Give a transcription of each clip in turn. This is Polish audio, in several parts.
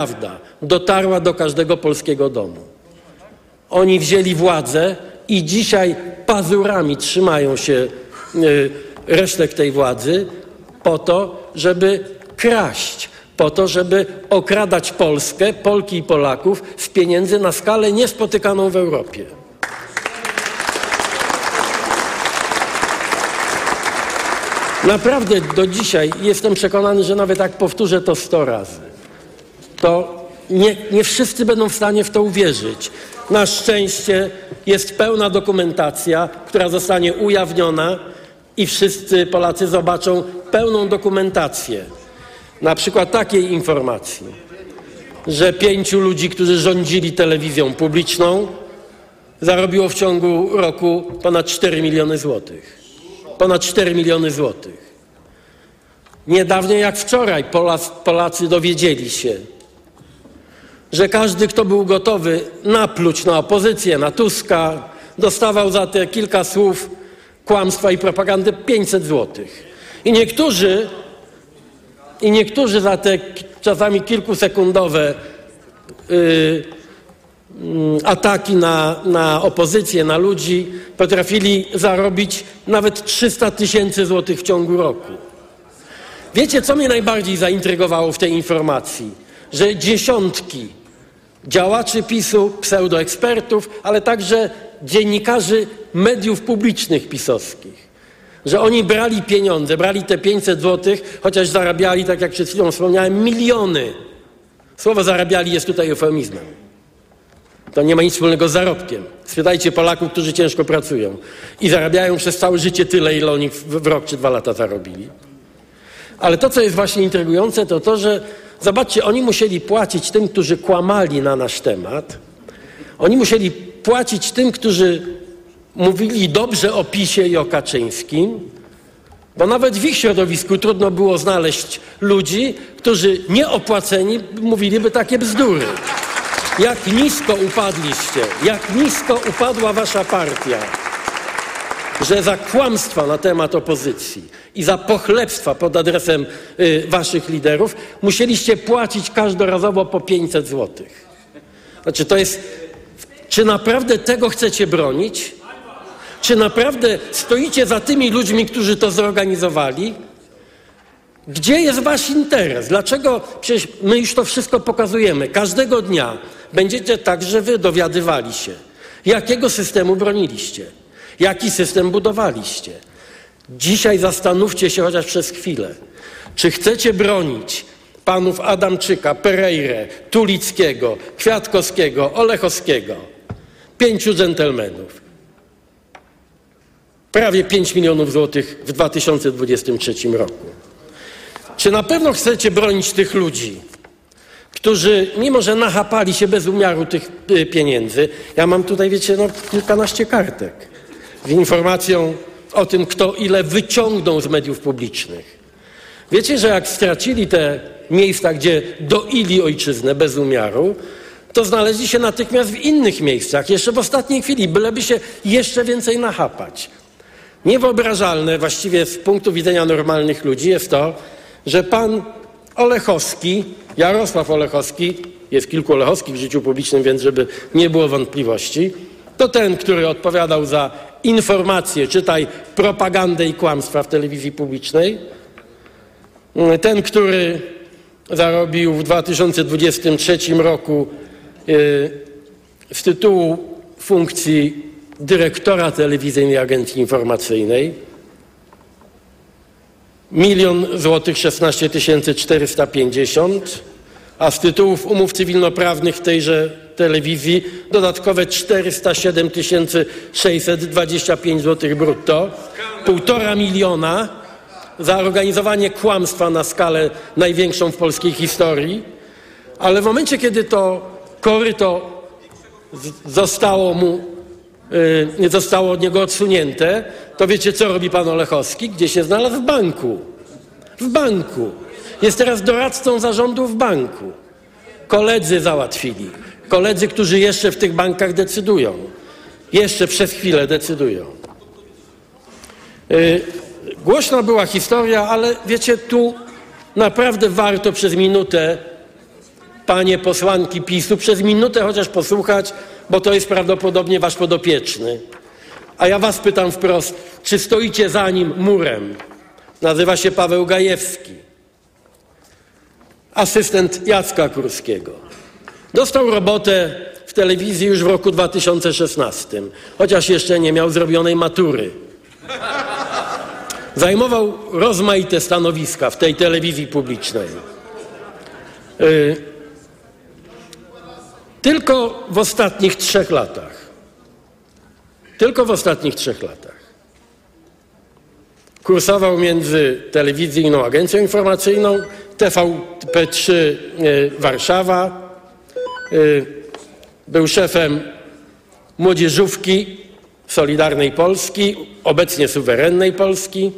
prawda dotarła do każdego polskiego domu. Oni wzięli władzę i dzisiaj pazurami trzymają się y, resztek tej władzy po to, żeby kraść, po to, żeby okradać Polskę, Polki i Polaków z pieniędzy na skalę niespotykaną w Europie. Naprawdę do dzisiaj jestem przekonany, że nawet jak powtórzę to sto razy, to nie, nie wszyscy będą w stanie w to uwierzyć. Na szczęście jest pełna dokumentacja, która zostanie ujawniona i wszyscy Polacy zobaczą pełną dokumentację. Na przykład takiej informacji, że pięciu ludzi, którzy rządzili telewizją publiczną, zarobiło w ciągu roku ponad 4 miliony złotych. Ponad 4 miliony złotych. Niedawno jak wczoraj Polacy, dowiedzieli się, że każdy, kto był gotowy napluć na opozycję, na Tuska, dostawał za te kilka słów kłamstwa i propagandę 500 złotych. I niektórzy, i niektórzy za te czasami kilkusekundowe yy, ataki na, na opozycję, na ludzi, potrafili zarobić nawet 300 tysięcy złotych w ciągu roku. Wiecie, co mnie najbardziej zaintrygowało w tej informacji? Że dziesiątki działaczy PiSu, pseudoekspertów, ale także dziennikarzy mediów publicznych pisowskich. Że oni brali pieniądze, brali te 500 złotych, chociaż zarabiali, tak jak przed chwilą wspomniałem, miliony. Słowo zarabiali jest tutaj eufemizmem. To nie ma nic wspólnego z zarobkiem. Spytajcie Polaków, którzy ciężko pracują i zarabiają przez całe życie tyle, ile oni w, w rok czy dwa lata zarobili. Ale to, co jest właśnie intrygujące, to to, że zobaczcie, oni musieli płacić tym, którzy kłamali na nasz temat. Oni musieli płacić tym, którzy mówili dobrze o PiSie i o Kaczyńskim, bo nawet w ich środowisku trudno było znaleźć ludzi, którzy nieopłaceni mówiliby takie bzdury. Jak nisko upadliście, jak nisko upadła wasza partia, że za kłamstwa na temat opozycji i za pochlebstwa pod adresem y, waszych liderów musieliście płacić każdorazowo po 500 złotych. Znaczy to jest, czy naprawdę tego chcecie bronić? Czy naprawdę stoicie za tymi ludźmi, którzy to zorganizowali? Gdzie jest wasz interes? Dlaczego? Przecież my już to wszystko pokazujemy. Każdego dnia będziecie także wy dowiadywali się, jakiego systemu broniliście, jaki system budowaliście. Dzisiaj zastanówcie się chociaż przez chwilę, czy chcecie bronić panów Adamczyka, Pereire, Tulickiego, Kwiatkowskiego, Olechowskiego, pięciu dżentelmenów. Prawie 5 milionów złotych w 2023 roku. Czy na pewno chcecie bronić tych ludzi, którzy mimo, że nachapali się bez umiaru tych y, pieniędzy, ja mam tutaj, wiecie, no, kilkanaście kartek z informacją o tym, kto ile wyciągnął z mediów publicznych. Wiecie, że jak stracili te miejsca, gdzie doili ojczyznę bez umiaru, to znaleźli się natychmiast w innych miejscach, jeszcze w ostatniej chwili, byleby się jeszcze więcej nachapać. Niewyobrażalne właściwie z punktu widzenia normalnych ludzi jest to, że pan Olechowski, Jarosław Olechowski, jest kilku Olechowskich w życiu publicznym, więc żeby nie było wątpliwości, to ten, który odpowiadał za informacje, czytaj propagandę i kłamstwa w telewizji publicznej, ten, który zarobił w 2023 roku yy, z tytułu funkcji dyrektora telewizyjnej agencji informacyjnej, milion złotych 16 tysięcy 450, a z tytułów umów cywilnoprawnych w tejże telewizji dodatkowe 407 tysięcy 625 złotych brutto, półtora miliona za organizowanie kłamstwa na skalę największą w polskiej historii, ale w momencie, kiedy to koryto zostało mu nie zostało od niego odsunięte, to wiecie, co robi pan Olechowski? Gdzie się znalazł? W banku. W banku. Jest teraz doradcą zarządu w banku. Koledzy załatwili. Koledzy, którzy jeszcze w tych bankach decydują. Jeszcze przez chwilę decydują. Yy, głośna była historia, ale wiecie, tu naprawdę warto przez minutę panie posłanki PiSu, przez minutę chociaż posłuchać, bo to jest prawdopodobnie wasz podopieczny. A ja was pytam wprost, czy stoicie za nim murem? Nazywa się Paweł Gajewski, asystent Jacka Kurskiego. Dostał robotę w telewizji już w roku 2016, chociaż jeszcze nie miał zrobionej matury. Zajmował rozmaite stanowiska w tej telewizji publicznej. Y, tylko w ostatnich trzech latach, tylko w ostatnich trzech latach kursował między telewizyjną agencją informacyjną TVP3 y, Warszawa, był szefem młodzieżówki Solidarnej Polski, obecnie suwerennej Polski.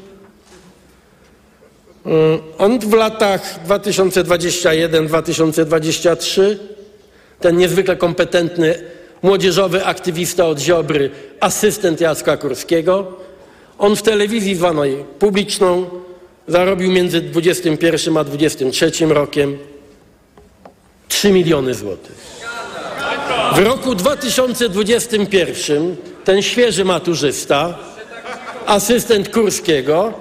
On w latach 2021-2023, ten niezwykle kompetentny młodzieżowy aktywista od Ziobry, asystent Jacka Kurskiego, on w telewizji zwanej publiczną zarobił między 21 a 23 rokiem 3 miliony złotych. W roku 2021 ten świeży maturzysta, asystent Kurskiego,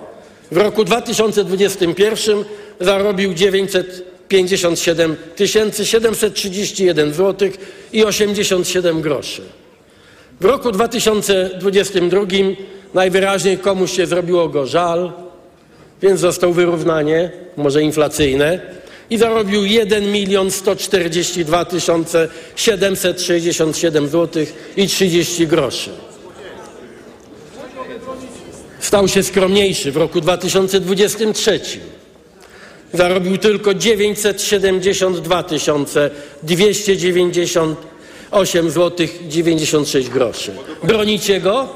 w roku 2021 zarobił 957 731 zł i 87 groszy. W roku 2022 najwyraźniej komuś się zrobiło go żal, więc został wyrównanie, może inflacyjne, i zarobił 1 milion 142 767 zł i 30 groszy. Stał się skromniejszy w roku 2023. Zarobił tylko 972 298 zł 96 groszy. Bronicie go?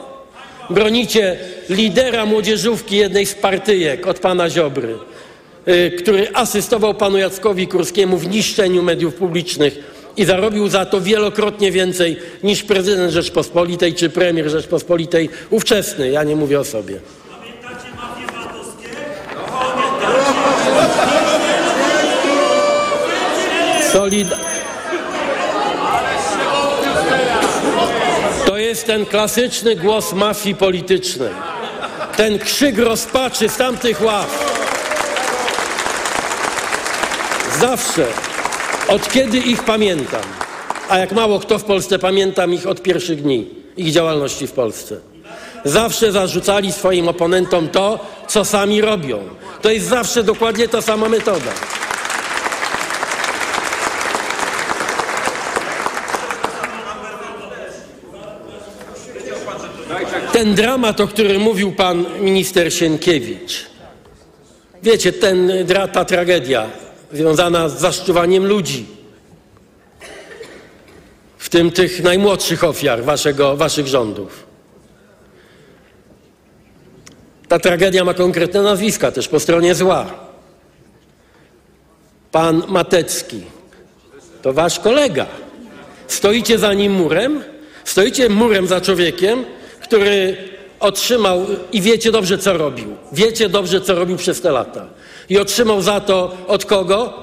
Bronicie lidera młodzieżówki jednej z partyjek od pana Ziobry, który asystował panu Jackowi Kurskiemu w niszczeniu mediów publicznych i zarobił za to wielokrotnie więcej niż prezydent Rzeczpospolitej czy premier Rzeczpospolitej ówczesny. Ja nie mówię o sobie. Solid... To jest ten klasyczny głos mafii politycznej. Ten krzyk rozpaczy z tamtych ław. Zawsze, od kiedy ich pamiętam, a jak mało kto w Polsce pamiętam ich od pierwszych dni ich działalności w Polsce. Zawsze zarzucali swoim oponentom to, co sami robią. To jest zawsze dokładnie ta sama metoda. Ten dramat, o którym mówił pan minister Sienkiewicz, wiecie, ten, ta tragedia związana z zaszczuwaniem ludzi, w tym tych najmłodszych ofiar waszego, waszych rządów. Ta tragedia ma konkretne nazwiska też po stronie zła. Pan Matecki to wasz kolega. Stoicie za nim murem, stoicie murem za człowiekiem, który otrzymał i wiecie dobrze, co robił. Wiecie dobrze, co robił przez te lata. I otrzymał za to od kogo?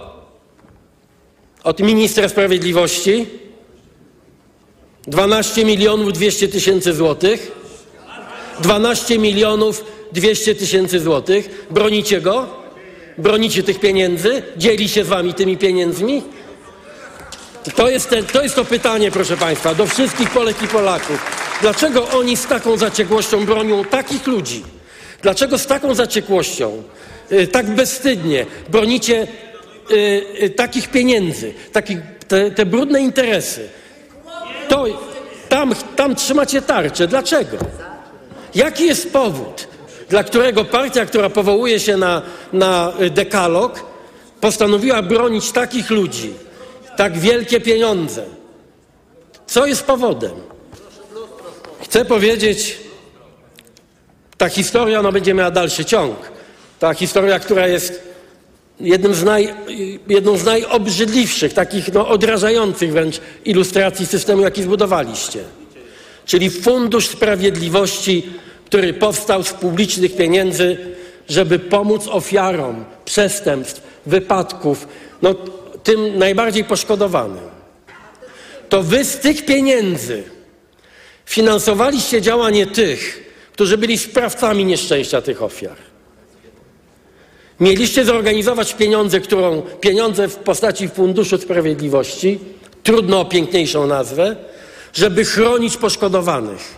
Od ministra sprawiedliwości 12 milionów 200 tysięcy złotych. 12 milionów 200 tysięcy złotych. Bronicie go? Bronicie tych pieniędzy? Dzieli się z wami tymi pieniędzmi? To jest, ten, to jest to pytanie, proszę Państwa, do wszystkich Polek i Polaków. Dlaczego oni z taką zaciekłością bronią takich ludzi? Dlaczego z taką zaciekłością, tak bezstydnie bronicie y, y, takich pieniędzy, takich, te, te brudne interesy? To, tam, tam trzymacie tarczę. Dlaczego? Jaki jest powód, dla którego partia, która powołuje się na, na dekalog, postanowiła bronić takich ludzi, tak wielkie pieniądze? Co jest powodem? Chcę powiedzieć, ta historia ona będzie miała dalszy ciąg. Ta historia, która jest jednym z naj, jedną z najobrzydliwszych, takich no, odrażających wręcz ilustracji systemu, jaki zbudowaliście. Czyli Fundusz Sprawiedliwości, który powstał z publicznych pieniędzy, żeby pomóc ofiarom przestępstw, wypadków. No, tym najbardziej poszkodowanym, to wy z tych pieniędzy finansowaliście działanie tych, którzy byli sprawcami nieszczęścia tych ofiar. Mieliście zorganizować pieniądze, którą pieniądze w postaci Funduszu Sprawiedliwości, trudno o piękniejszą nazwę, żeby chronić poszkodowanych.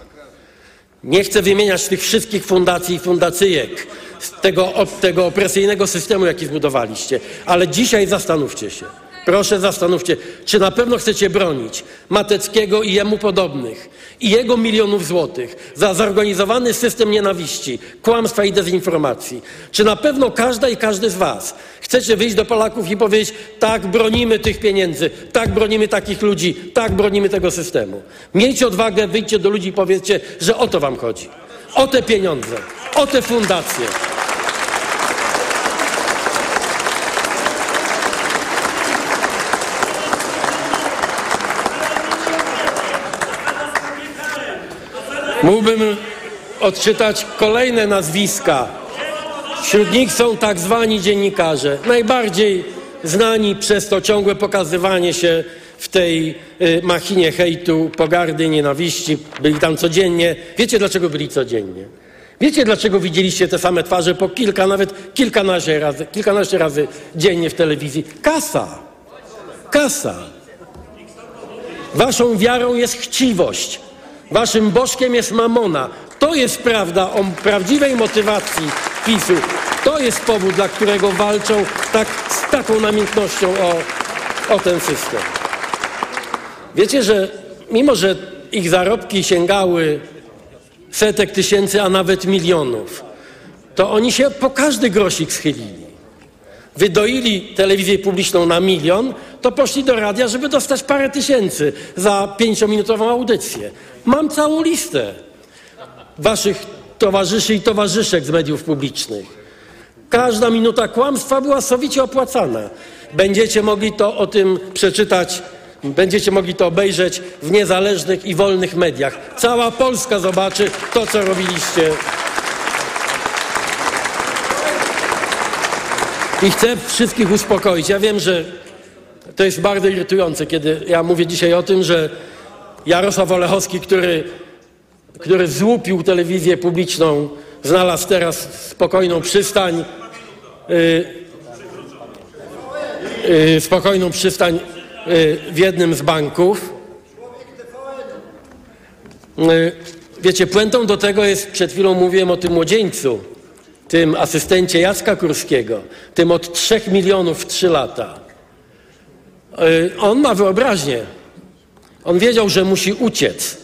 Nie chcę wymieniać tych wszystkich fundacji i fundacyjek z tego, tego opresyjnego systemu, jaki zbudowaliście, ale dzisiaj zastanówcie się. Proszę zastanówcie, czy na pewno chcecie bronić Mateckiego i jemu podobnych i jego milionów złotych za zorganizowany system nienawiści, kłamstwa i dezinformacji. Czy na pewno każda i każdy z was chcecie wyjść do Polaków i powiedzieć tak, bronimy tych pieniędzy, tak, bronimy takich ludzi, tak, bronimy tego systemu. Miejcie odwagę, wyjdźcie do ludzi i powiedzcie, że o to wam chodzi. O te pieniądze, o te fundacje. Mógłbym odczytać kolejne nazwiska. Wśród nich są tak zwani dziennikarze, najbardziej znani przez to ciągłe pokazywanie się w tej y, machinie hejtu, pogardy, nienawiści. Byli tam codziennie. Wiecie, dlaczego byli codziennie? Wiecie, dlaczego widzieliście te same twarze po kilka, nawet kilkanaście razy, kilkanaście razy dziennie w telewizji? Kasa. Kasa. Waszą wiarą jest chciwość. Waszym bożkiem jest mamona. To jest prawda o prawdziwej motywacji PiSu. To jest powód, dla którego walczą tak, z taką namiętnością o, o ten system. Wiecie, że mimo, że ich zarobki sięgały setek tysięcy, a nawet milionów, to oni się po każdy grosik schylili. Wydoili telewizję publiczną na milion, to poszli do radia, żeby dostać parę tysięcy za pięciominutową audycję. Mam całą listę waszych towarzyszy i towarzyszek z mediów publicznych. Każda minuta kłamstwa była sowicie opłacana. Będziecie mogli to o tym przeczytać, będziecie mogli to obejrzeć w niezależnych i wolnych mediach. Cała Polska zobaczy to, co robiliście. I chcę wszystkich uspokoić. Ja wiem, że to jest bardzo irytujące, kiedy ja mówię dzisiaj o tym, że Jarosław Olechowski, który, który złupił telewizję publiczną, znalazł teraz spokojną przystań, yy, yy, spokojną przystań yy, w jednym z banków. Y, wiecie, puentą do tego jest, przed chwilą mówiłem o tym młodzieńcu, tym asystencie Jacka Kurskiego, tym od 3 milionów w 3 lata. Y, on ma wyobraźnię. On wiedział, że musi uciec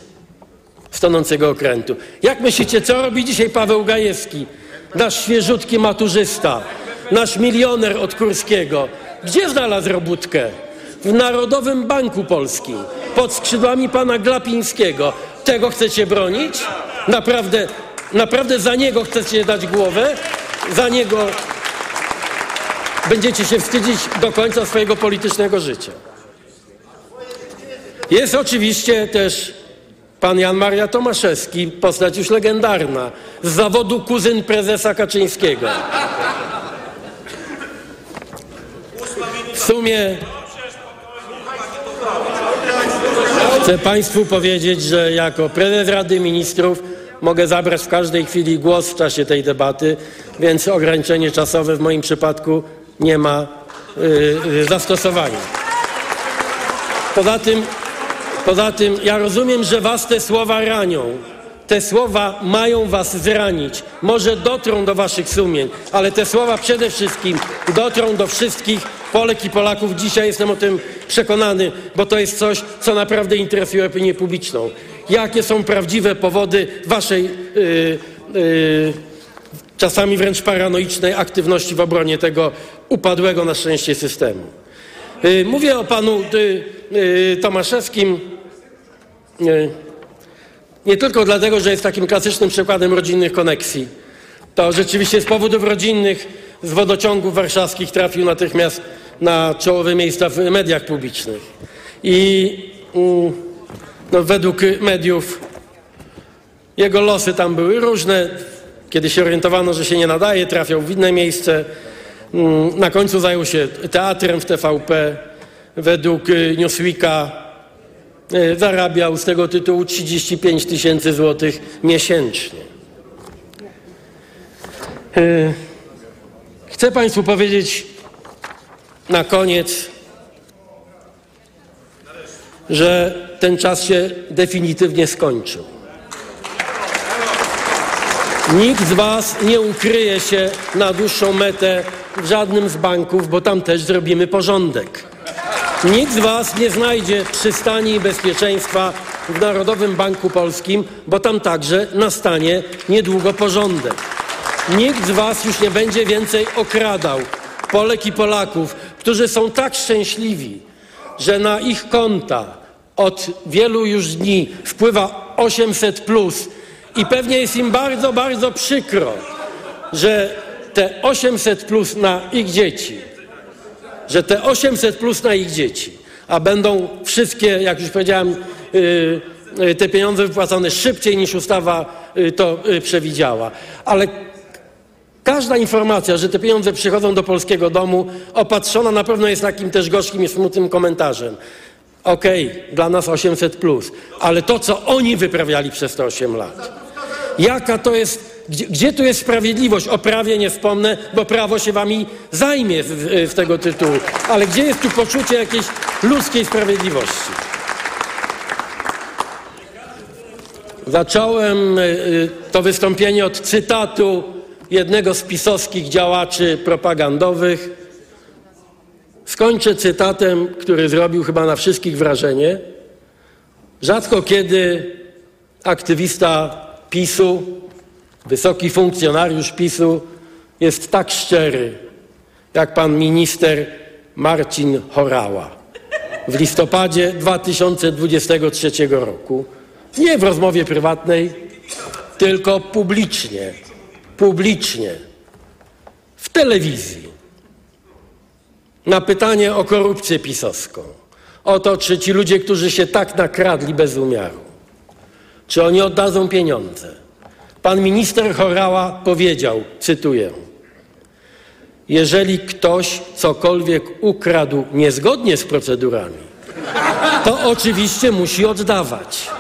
z tonącego okrętu. Jak myślicie, co robi dzisiaj Paweł Gajewski, nasz świeżutki maturzysta, nasz milioner od Kurskiego? Gdzie znalazł robótkę? W Narodowym Banku Polskim, pod skrzydłami pana Glapińskiego. Tego chcecie bronić? Naprawdę, naprawdę za niego chcecie dać głowę? Za niego będziecie się wstydzić do końca swojego politycznego życia. Jest oczywiście też pan Jan Maria Tomaszewski, postać już legendarna, z zawodu kuzyn prezesa Kaczyńskiego. W sumie chcę państwu powiedzieć, że jako prezes Rady Ministrów mogę zabrać w każdej chwili głos w czasie tej debaty, więc ograniczenie czasowe w moim przypadku nie ma yy, zastosowania. Poza tym Poza tym ja rozumiem, że was te słowa ranią. Te słowa mają was zranić. Może dotrą do waszych sumień, ale te słowa przede wszystkim dotrą do wszystkich Polek i Polaków. Dzisiaj jestem o tym przekonany, bo to jest coś, co naprawdę interesuje opinię publiczną. Jakie są prawdziwe powody waszej yy, yy, czasami wręcz paranoicznej aktywności w obronie tego upadłego na szczęście systemu. Yy, mówię o panu y, y, Tomaszewskim nie tylko dlatego, że jest takim klasycznym przykładem rodzinnych koneksji. To rzeczywiście z powodów rodzinnych z wodociągów warszawskich trafił natychmiast na czołowe miejsca w mediach publicznych. I mm, no, według mediów jego losy tam były różne. Kiedy się orientowano, że się nie nadaje, trafiał w inne miejsce. Mm, na końcu zajął się teatrem w TVP według Newsweeka zarabiał z tego tytułu 35 tysięcy złotych miesięcznie. Chcę Państwu powiedzieć na koniec, że ten czas się definitywnie skończył. Nikt z Was nie ukryje się na dłuższą metę w żadnym z banków, bo tam też zrobimy porządek. Nikt z Was nie znajdzie przystani i bezpieczeństwa w Narodowym Banku Polskim, bo tam także nastanie niedługo porządek. Nikt z Was już nie będzie więcej okradał Polek i Polaków, którzy są tak szczęśliwi, że na ich konta od wielu już dni wpływa 800 plus i pewnie jest im bardzo, bardzo przykro, że te 800 plus na ich dzieci, że te 800 plus na ich dzieci, a będą wszystkie, jak już powiedziałem, yy, te pieniądze wypłacone szybciej niż ustawa yy, to przewidziała. Ale Każda informacja, że te pieniądze przychodzą do polskiego domu, opatrzona na pewno jest takim też gorzkim i smutnym komentarzem. Okej, okay, dla nas 800, plus, ale to, co oni wyprawiali przez te 8 lat. Jaka to jest, gdzie, gdzie tu jest sprawiedliwość? O prawie nie wspomnę, bo prawo się wami zajmie w, tego tytułu. Ale gdzie jest tu poczucie jakiejś ludzkiej sprawiedliwości? Zacząłem y, y, to wystąpienie od cytatu jednego z pisowskich działaczy propagandowych. Skończę cytatem, który zrobił chyba na wszystkich wrażenie. Rzadko kiedy aktywista PiSu, wysoki funkcjonariusz PiSu jest tak szczery, jak pan minister Marcin Horała w listopadzie 2023 roku. Nie w rozmowie prywatnej, tylko publicznie publicznie w telewizji na pytanie o korupcję pisowską, o to, czy ci ludzie, którzy się tak nakradli bez umiaru, czy oni oddadzą pieniądze. Pan minister Chorała powiedział, cytuję, jeżeli ktoś cokolwiek ukradł niezgodnie z procedurami, to oczywiście musi oddawać.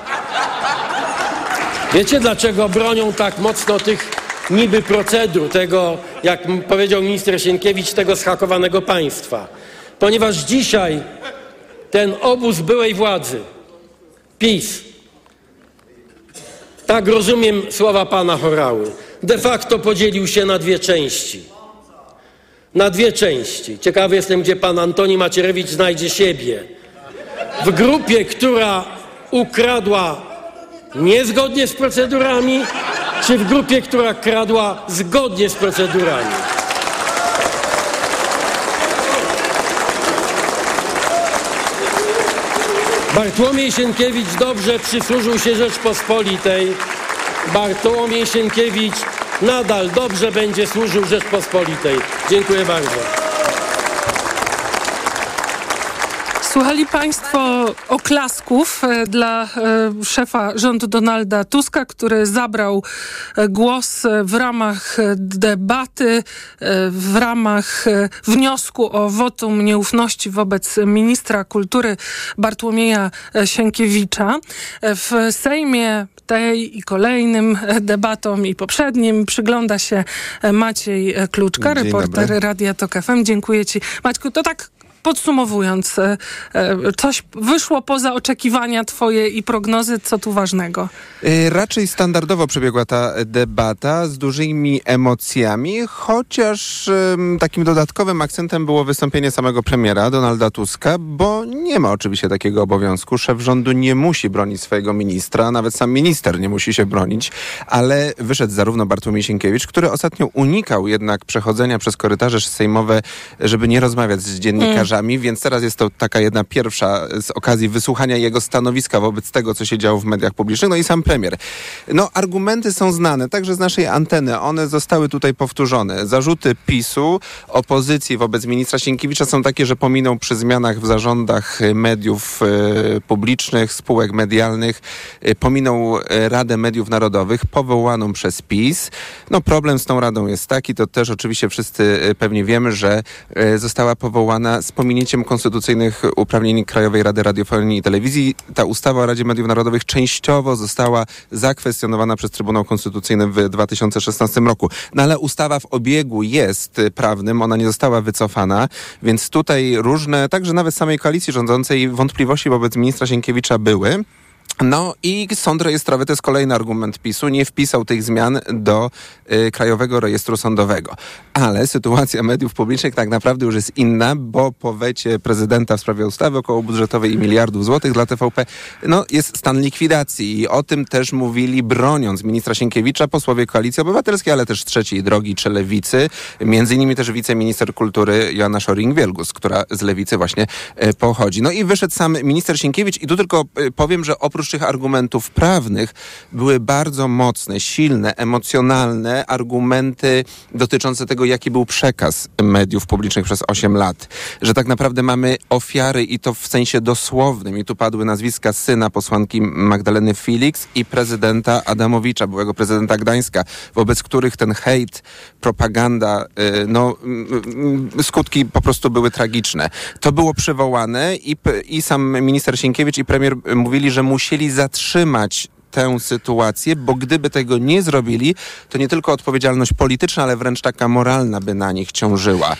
Wiecie, dlaczego bronią tak mocno tych niby procedur tego, jak powiedział minister Sienkiewicz, tego schakowanego państwa. Ponieważ dzisiaj ten obóz byłej władzy, PiS, tak rozumiem słowa pana Chorały, de facto podzielił się na dwie części. Na dwie części. Ciekawy jestem, gdzie pan Antoni Macierewicz znajdzie siebie. W grupie, która ukradła niezgodnie z procedurami czy w grupie, która kradła zgodnie z procedurami. Bartłomiej Sienkiewicz dobrze przysłużył się Rzeczpospolitej. Bartłomiej Sienkiewicz nadal dobrze będzie służył Rzeczpospolitej. Dziękuję bardzo. Słuchali Państwo oklasków e, dla e, szefa rządu Donalda Tuska, który zabrał e, głos w ramach debaty, w ramach wniosku o wotum nieufności wobec ministra kultury Bartłomieja Sienkiewicza. W Sejmie tej i kolejnym debatom i poprzednim przygląda się Maciej Kluczka, Dzień reporter dobry. Radia Tok FM. Dziękuję Ci. Maćku, to tak Podsumowując, e, e, coś wyszło poza oczekiwania twoje i prognozy, co tu ważnego? E, raczej standardowo przebiegła ta debata z dużymi emocjami, chociaż takim dodatkowym akcentem było wystąpienie samego premiera Donalda Tuska, bo nie ma oczywiście takiego obowiązku. Szef rządu nie musi bronić swojego ministra, nawet sam minister nie musi się bronić, ale wyszedł zarówno Bartłomiej Sienkiewicz, który ostatnio unikał jednak przechodzenia przez korytarze sejmowe, żeby nie rozmawiać z dziennikarzami, więc teraz jest to taka jedna pierwsza z okazji wysłuchania jego stanowiska wobec tego, co się działo w mediach publicznych. No i sam premier. No, argumenty są znane, także z naszej anteny. One zostały tutaj powtórzone. Zarzuty PiSu, opozycji wobec ministra Sienkiewicza są takie, że pominął przy zmianach w zarządach mediów e, publicznych, spółek medialnych, e, pominął e, Radę Mediów Narodowych powołaną przez PiS. No problem z tą radą jest taki, to też oczywiście wszyscy pewnie wiemy, że została powołana z pominięciem konstytucyjnych uprawnień Krajowej Rady Radiofonii i Telewizji. Ta ustawa o Radzie Mediów Narodowych częściowo została zakwestionowana przez Trybunał Konstytucyjny w 2016 roku. No ale ustawa w obiegu jest prawnym, ona nie została wycofana, więc tutaj różne, także nawet samej koalicji rządzącej wątpliwości wobec ministra Sienkiewicza były. No i sąd rejestrowy to jest kolejny argument PiSu. Nie wpisał tych zmian do y, Krajowego Rejestru Sądowego. Ale sytuacja mediów publicznych tak naprawdę już jest inna, bo po wecie prezydenta w sprawie ustawy około budżetowej i miliardów złotych dla TVP no, jest stan likwidacji. I o tym też mówili, broniąc ministra Sienkiewicza, posłowie Koalicji Obywatelskiej, ale też Trzeciej Drogi czy Lewicy. Między innymi też wiceminister kultury Joanna Szoring-Wielgus, która z Lewicy właśnie y, pochodzi. No i wyszedł sam minister Sienkiewicz i tu tylko y, powiem, że oprócz argumentów prawnych były bardzo mocne, silne, emocjonalne argumenty dotyczące tego, jaki był przekaz mediów publicznych przez 8 lat. Że tak naprawdę mamy ofiary i to w sensie dosłownym. I tu padły nazwiska syna posłanki Magdaleny Felix i prezydenta Adamowicza, byłego prezydenta Gdańska, wobec których ten hejt, propaganda, y, no skutki po prostu były tragiczne. To było przywołane i, i sam minister Sienkiewicz i premier mówili, że musieli zatrzymać tę sytuację, bo gdyby tego nie zrobili, to nie tylko odpowiedzialność polityczna, ale wręcz taka moralna by na nich ciążyła.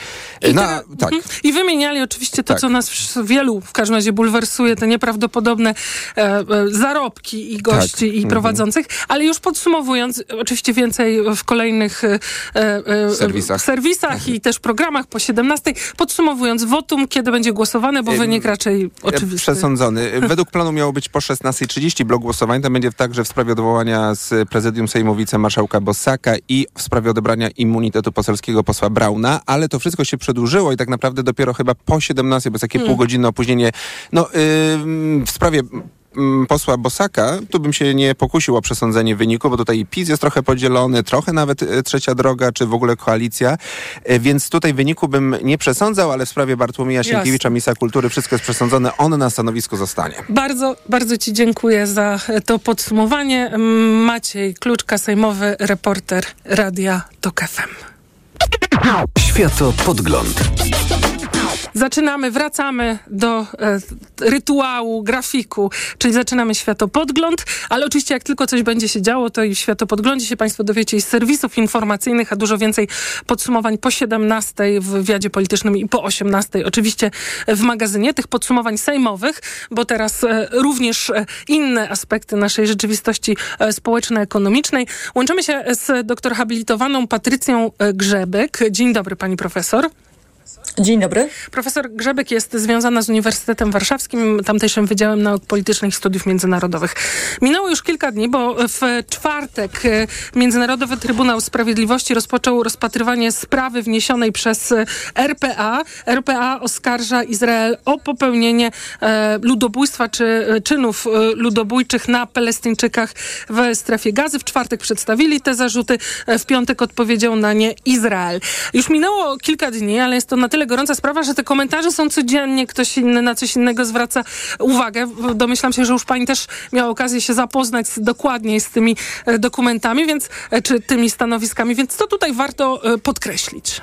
I, no, tak. Mhm. I wymieniali oczywiście to, tak. co nas wielu w każdym razie bulwersuje, te nieprawdopodobne e, e, zarobki i gości tak. i mhm. prowadzących, ale już podsumowując, oczywiście więcej w kolejnych e, e serwisach, serwisach i mhm. też programach po 17. Podsumowując, wotum, kiedy będzie głosowane, bo wynik raczej oczywisty. Przesądzony. Według planu miało być po 16.30 blok głosowań, tam będzie także w sprawie odwołania z prezydium Sejmu wicemarszałka Bossaka i w sprawie odebrania immunitetu poselskiego posła Brauna, ale to wszystko się przedłużyło i tak naprawdę dopiero chyba po 17, bo jest takie hmm. półgodzinne opóźnienie. No, yy, w sprawie posła Bosaka, tu bym się nie pokusił o przesądzenie wyniku, bo tutaj PiS jest trochę podzielony, trochę nawet e, trzecia droga, czy w ogóle koalicja, e, więc tutaj wyniku bym nie przesądzał, ale w sprawie Bartłomieja Sienkiewicza, Misa Kultury, wszystko jest przesądzone, on na stanowisku zostanie. Bardzo, bardzo Ci dziękuję za to podsumowanie. Maciej Kluczka, sejmowy reporter Radia TOK FM. Światopodgląd. Zaczynamy, wracamy do e, rytuału, grafiku, czyli zaczynamy światopodgląd, ale oczywiście jak tylko coś będzie się działo, to i w światopodglądzie się Państwo dowiecie i z serwisów informacyjnych, a dużo więcej podsumowań po 17 w wywiadzie politycznym i po 18 oczywiście w magazynie tych podsumowań sejmowych, bo teraz e, również e, inne aspekty naszej rzeczywistości e, społeczno-ekonomicznej. Łączymy się z doktor habilitowaną Patrycją e, Grzebek. Dzień dobry pani profesor. Dzień dobry. Profesor Grzebek jest związana z Uniwersytetem Warszawskim, tamtejszym Wydziałem Nauk Politycznych i Studiów Międzynarodowych. Minęło już kilka dni, bo w czwartek e, Międzynarodowy Trybunał Sprawiedliwości rozpoczął rozpatrywanie sprawy wniesionej przez RPA. RPA oskarża Izrael o popełnienie e, ludobójstwa czy e, czynów e, ludobójczych na Palestyńczykach w strefie gazy. W czwartek przedstawili te zarzuty, e, w piątek odpowiedział na nie Izrael. Już minęło kilka dni, ale jest to na tyle gorąca sprawa, że te komentarze są codziennie, ktoś inny na coś innego zwraca uwagę. Domyślam się, że już pani też miała okazję się zapoznać dokładniej z tymi e, dokumentami, więc, e, czy tymi stanowiskami, więc to tutaj warto e, podkreślić.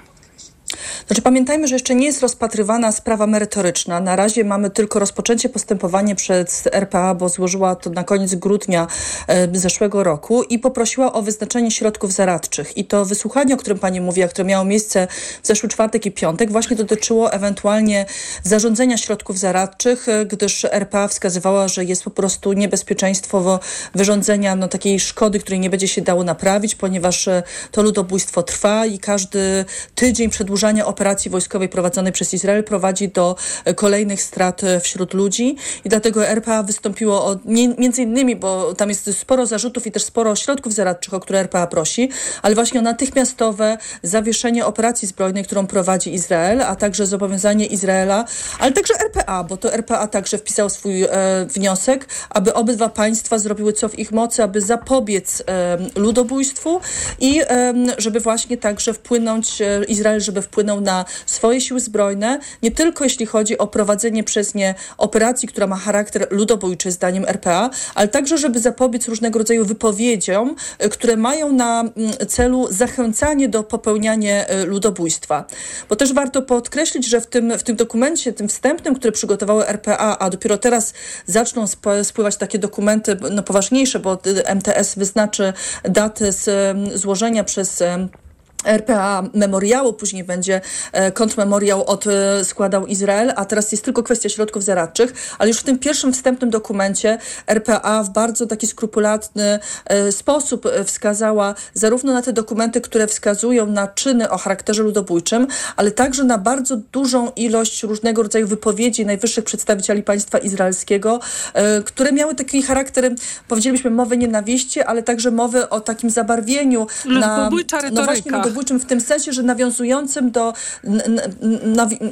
Znaczy pamiętajmy, że jeszcze nie jest rozpatrywana sprawa merytoryczna. Na razie mamy tylko rozpoczęcie postępowania przez RPA, bo złożyła to na koniec grudnia e, zeszłego roku i poprosiła o wyznaczenie środków zaradczych. I to wysłuchanie, o którym pani mówi, a które miało miejsce w zeszły czwartek i piątek, właśnie dotyczyło ewentualnie zarządzenia środków zaradczych, e, gdyż RPA wskazywała, że jest po prostu niebezpieczeństwo wyrządzenia no, takiej szkody, której nie będzie się dało naprawić, ponieważ e, to ludobójstwo trwa i każdy tydzień przedłużania operacji wojskowej prowadzonej przez Izrael prowadzi do e, kolejnych strat e, wśród ludzi. I dlatego RPA wystąpiło o, nie, między innymi, bo tam jest sporo zarzutów i też sporo środków zaradczych, o które RPA prosi, ale właśnie o natychmiastowe zawieszenie operacji zbrojnej, którą prowadzi Izrael, a także zobowiązanie Izraela, ale także RPA, bo to RPA także wpisał swój e, wniosek, aby obydwa państwa zrobiły co w ich mocy, aby zapobiec e, ludobójstwu i e, żeby właśnie także wpłynąć, Izrael, żeby wpłynąć na swoje siły zbrojne, nie tylko jeśli chodzi o prowadzenie przez nie operacji, która ma charakter ludobójczy zdaniem RPA, ale także, żeby zapobiec różnego rodzaju wypowiedziom, y, które mają na mm, celu zachęcanie do popełniania y, ludobójstwa. Bo też warto podkreślić, że w tym, w tym dokumencie, tym wstępnym, który przygotowały RPA, a dopiero teraz zaczną spływać takie dokumenty no, poważniejsze, bo MTS wyznaczy daty z złożenia przez RPA memoriału, później będzie e, kontrmemoriał odskładał e, Izrael, a teraz jest tylko kwestia środków zaradczych, ale już w tym pierwszym wstępnym dokumencie RPA w bardzo taki skrupulatny e, sposób wskazała zarówno na te dokumenty, które wskazują na czyny o charakterze ludobójczym, ale także na bardzo dużą ilość różnego rodzaju wypowiedzi najwyższych przedstawicieli państwa izraelskiego, które miały taki charakter, powiedzielibyśmy, mowy nienawiści, ale także mowy o takim zabarwieniu na, no właśnie, ludobójczym w tym sensie, że nawiązującym do,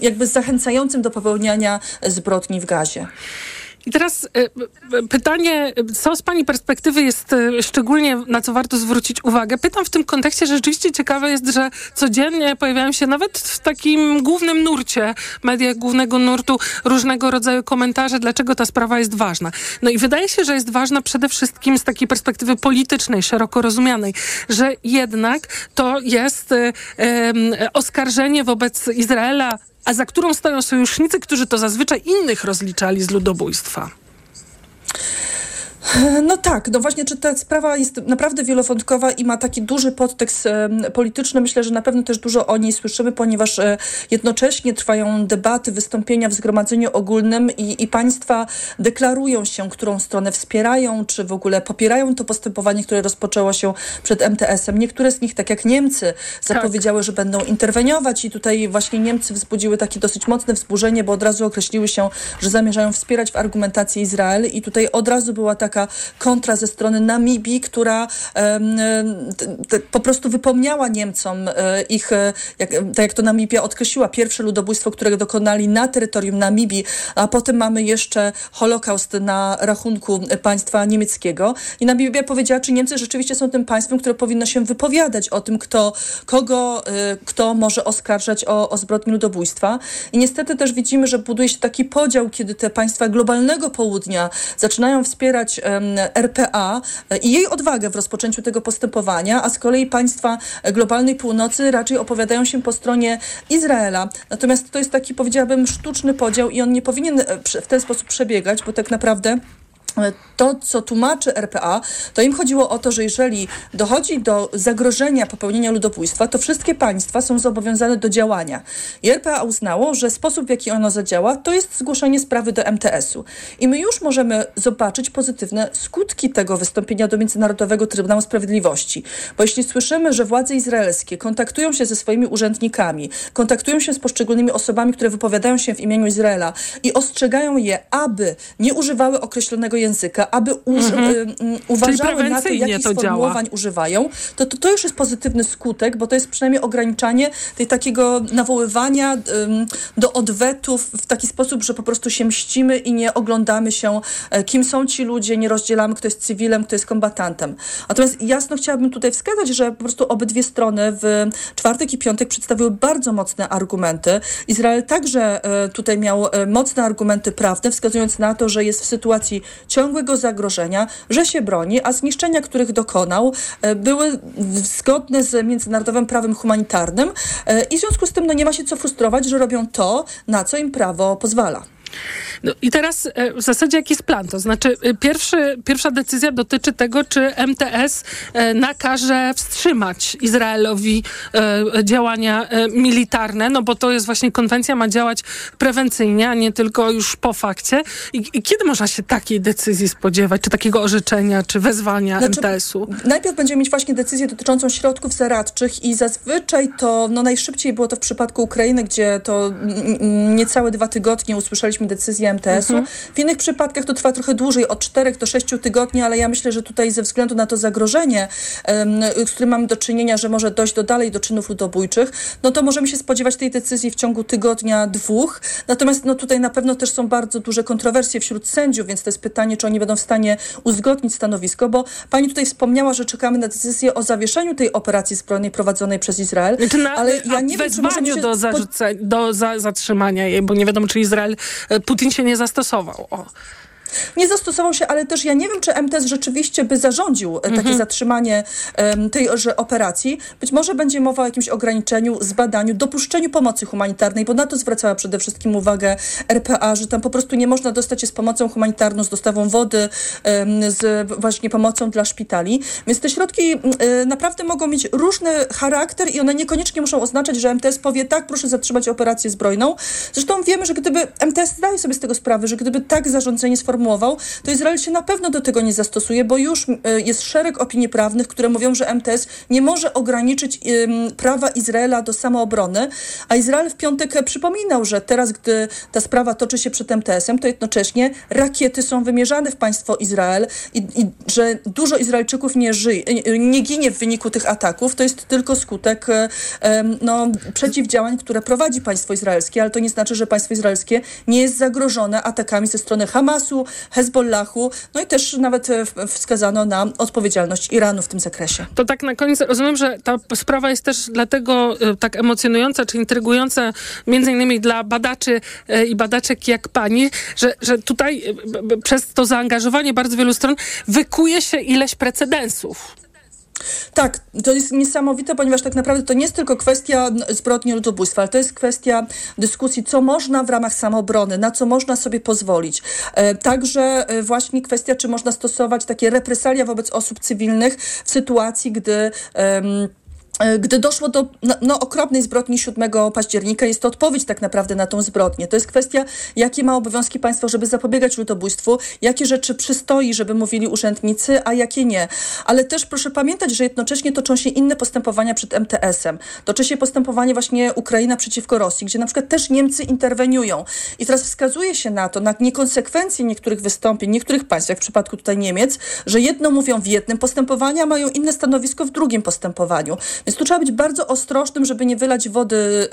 jakby zachęcającym do popełniania zbrodni w gazie. I teraz y, y, pytanie, co z Pani perspektywy jest y, szczególnie, na co warto zwrócić uwagę? Pytam w tym kontekście, że rzeczywiście ciekawe jest, że codziennie pojawiają się nawet w takim głównym nurcie, mediach głównego nurtu, różnego rodzaju komentarze, dlaczego ta sprawa jest ważna. No i wydaje się, że jest ważna przede wszystkim z takiej perspektywy politycznej, szeroko rozumianej, że jednak to jest oskarżenie wobec Izraela a za którą stoją sojusznicy, którzy to zazwyczaj innych rozliczali z ludobójstwa. No tak, no właśnie, czy ta sprawa jest naprawdę wielowątkowa i ma taki duży podtekst polityczny. Myślę, że na pewno też dużo o niej słyszymy, ponieważ e, jednocześnie trwają debaty, wystąpienia w Zgromadzeniu Ogólnym i, i państwa deklarują się, którą stronę wspierają, czy w ogóle popierają to postępowanie, które rozpoczęło się przed MTS-em. Niektóre z nich, tak jak Niemcy, zapowiedziały, tak. że będą interweniować i tutaj właśnie Niemcy wzbudziły takie dosyć mocne wzburzenie, bo od razu określiły się, że zamierzają wspierać w argumentacji Izrael i tutaj od razu była taka taka kontra ze strony Namibii, która po prostu wypomniała Niemcom e, ich, e, jak, tak jak to Namibia odkreśliła, pierwsze ludobójstwo, którego dokonali na terytorium Namibii, a potem mamy jeszcze Holokaust na rachunku państwa niemieckiego. I Namibia powiedziała, czy Niemcy rzeczywiście są tym państwem, które powinno się wypowiadać o tym, kto, kogo, e, kto może oskarżać o, o zbrodnie ludobójstwa. I niestety też widzimy, że buduje się taki podział, kiedy te państwa globalnego południa zaczynają wspierać RPA i jej odwagę w rozpoczęciu tego postępowania, a z kolei państwa globalnej północy raczej opowiadają się po stronie Izraela. Natomiast to jest taki, powiedziałabym, sztuczny podział i on nie powinien e, w ten sposób przebiegać, bo tak naprawdę to, co tłumaczy RPA, to im chodziło o to, że jeżeli dochodzi do zagrożenia popełnienia ludobójstwa, to wszystkie państwa są zobowiązane do działania. I RPA uznało, że sposób, w jaki ono zadziała, to jest zgłoszenie sprawy do MTS-u. I my już możemy zobaczyć pozytywne skutki tego wystąpienia do Międzynarodowego Trybunału Sprawiedliwości. Bo jeśli słyszymy, że władze izraelskie kontaktują się ze swoimi urzędnikami, kontaktują się z poszczególnymi osobami, które wypowiadają się w imieniu Izraela i ostrzegają je, aby nie używały określonego języka, aby uż, mhm. y, uważały na to, jakich to sformułowań działa. używają, to, to to już jest pozytywny skutek, bo to jest przynajmniej ograniczanie tej takiego nawoływania y, do odwetów w taki sposób, że po prostu się mścimy i nie oglądamy się, y, kim są ci ludzie, nie rozdzielamy, kto jest cywilem, kto jest kombatantem. Natomiast jasno chciałabym tutaj wskazać, że po prostu obydwie strony w czwartek i piątek przedstawiły bardzo mocne argumenty. Izrael także y, tutaj miał y, mocne argumenty prawne, wskazując na to, że jest w sytuacji ciągłego zagrożenia, że się broni, a zniszczenia, których dokonał, e, były zgodne z międzynarodowym prawem humanitarnym e, i w związku z tym no, nie ma się co frustrować, że robią to, na co im prawo pozwala. No i teraz e, w zasadzie jaki jest plan? To znaczy e, pierwszy, pierwsza decyzja dotyczy tego, czy MTS e, nakaże wstrzymać Izraelowi działania militarne, no bo to jest właśnie konwencja ma działać prewencyjnie, a nie tylko już po fakcie. I, i kiedy można się takiej decyzji spodziewać, czy takiego orzeczenia, czy wezwania znaczy, MTS-u? Najpierw będziemy mieć właśnie decyzję dotyczącą środków zaradczych i zazwyczaj to, no najszybciej było to w przypadku Ukrainy, gdzie to niecałe dwa tygodnie usłyszeliśmy właśnie decyzję MTS-u. W innych przypadkach to trwa trochę dłużej, od 4 do 6 tygodni, ale ja myślę, że tutaj ze względu na to zagrożenie, z którym mamy do czynienia, że może dojść do dalej do czynów ludobójczych, no to możemy się spodziewać tej decyzji w ciągu tygodnia, dwóch. Natomiast no tutaj na pewno też są bardzo duże kontrowersje wśród sędziów, więc to jest pytanie, czy oni będą w stanie uzgodnić stanowisko, bo pani tutaj wspomniała, że czekamy na decyzję o zawieszeniu tej operacji zbrojnej prowadzonej przez Izrael, na, ale ja nie wiem, czy możemy się do, zarzuce, do za, zatrzymania jej, bo nie wiadomo, czy Izrael, e, Putin się nie zastosował. O. Nie zastosował się, ale też ja nie wiem, czy MTS rzeczywiście by zarządził e, takie Mhm. zatrzymanie em, tejże operacji. Być może będzie mowa o jakimś ograniczeniu, zbadaniu, dopuszczeniu pomocy humanitarnej, bo na to zwracała przede wszystkim uwagę RPA, że tam po prostu nie można dostać się z pomocą humanitarną, z dostawą wody, em, z właśnie pomocą dla szpitali. Więc te środki e, naprawdę mogą mieć różny charakter i one niekoniecznie muszą oznaczać, że MTS powie tak, proszę zatrzymać operację zbrojną. Zresztą wiemy, że gdyby MTS zdaje sobie z tego sprawę, że gdyby tak zarządzenie to Izrael się na pewno do tego nie zastosuje, bo już e, jest szereg opinii prawnych, które mówią, że MTS nie może ograniczyć prawa Izraela do samoobrony, a Izrael w piątek przypominał, że teraz, gdy ta sprawa toczy się przed MTS-em, to jednocześnie rakiety są wymierzane w państwo Izrael i, i że dużo Izraelczyków nie, żyje, nie ginie w wyniku tych ataków. To jest tylko skutek em, no, przeciwdziałań, które prowadzi państwo izraelskie, ale to nie znaczy, że państwo izraelskie nie jest zagrożone atakami ze strony Hamasu, Hezbollahu, no i też nawet e, wskazano na odpowiedzialność Iranu w tym zakresie. To tak na koniec rozumiem, że ta sprawa jest też dlatego e, tak emocjonująca czy intrygująca między innymi dla badaczy e, i badaczek jak pani, że, że tutaj przez to zaangażowanie bardzo wielu stron wykuje się ileś precedensów. Tak, to jest niesamowite, ponieważ tak naprawdę to nie jest tylko kwestia zbrodni ludobójstwa, ale to jest kwestia dyskusji, co można w ramach samoobrony, na co można sobie pozwolić. E, także e, właśnie kwestia, czy można stosować takie represalia wobec osób cywilnych w sytuacji, gdy. e, gdy doszło do no, no, okropnej zbrodni 7 października, jest to odpowiedź tak naprawdę na tą zbrodnię. To jest kwestia, jakie ma obowiązki państwo, żeby zapobiegać ludobójstwu, jakie rzeczy przystoi, żeby mówili urzędnicy, a jakie nie. Ale też proszę pamiętać, że jednocześnie toczą się inne postępowania przed MTS-em. Toczy się postępowanie właśnie Ukraina przeciwko Rosji, gdzie na przykład też Niemcy interweniują. I teraz wskazuje się na to, na niekonsekwencje niektórych wystąpień, niektórych państw, jak w przypadku tutaj Niemiec, że jedno mówią w jednym postępowaniu, a mają inne stanowisko w drugim postępowaniu. Więc tu trzeba być bardzo ostrożnym, żeby nie wylać wody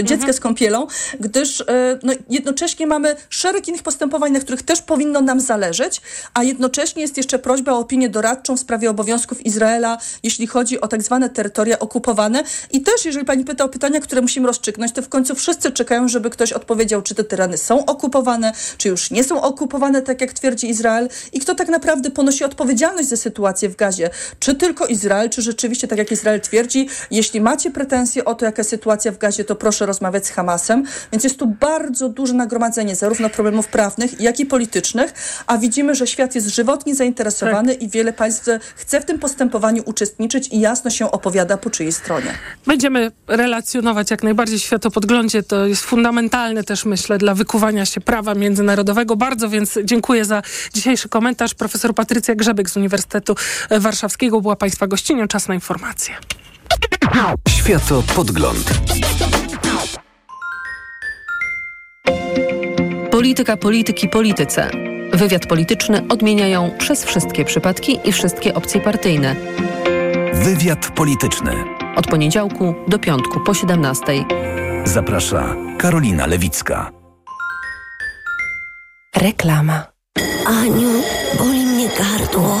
y, dziecka z kąpielą, gdyż y, no, jednocześnie mamy szereg innych postępowań, na których też powinno nam zależeć, a jednocześnie jest jeszcze prośba o opinię doradczą w sprawie obowiązków Izraela, jeśli chodzi o tak zwane terytoria okupowane. I też, jeżeli pani pyta o pytania, które musimy rozstrzygnąć, to w końcu wszyscy czekają, żeby ktoś odpowiedział, czy te tereny są okupowane, czy już nie są okupowane, tak jak twierdzi Izrael, i kto tak naprawdę ponosi odpowiedzialność za sytuację w Gazie. Czy tylko Izrael, czy rzeczywiście, tak jak Izrael twierdzi, jeśli macie pretensje o to, jaka sytuacja w Gazie, to proszę rozmawiać z Hamasem. Więc jest tu bardzo duże nagromadzenie zarówno problemów prawnych, jak i politycznych, a widzimy, że świat jest żywotnie zainteresowany i wiele państw chce w tym postępowaniu uczestniczyć i jasno się opowiada po czyjej stronie. Będziemy relacjonować jak najbardziej światopodglądzie. To jest fundamentalne też, myślę, dla wykuwania się prawa międzynarodowego. Bardzo więc dziękuję za dzisiejszy komentarz. Profesor Patrycja Grzebyk z Uniwersytetu Warszawskiego była Państwa gościnią. Czas na informacje. Światopodgląd. Polityka, polityki, polityce. Wywiad polityczny odmieniają przez wszystkie przypadki i wszystkie opcje partyjne. Wywiad polityczny. Od poniedziałku do piątku po 17. Zaprasza Karolina Lewicka. Reklama. Aniu, boli mnie gardło.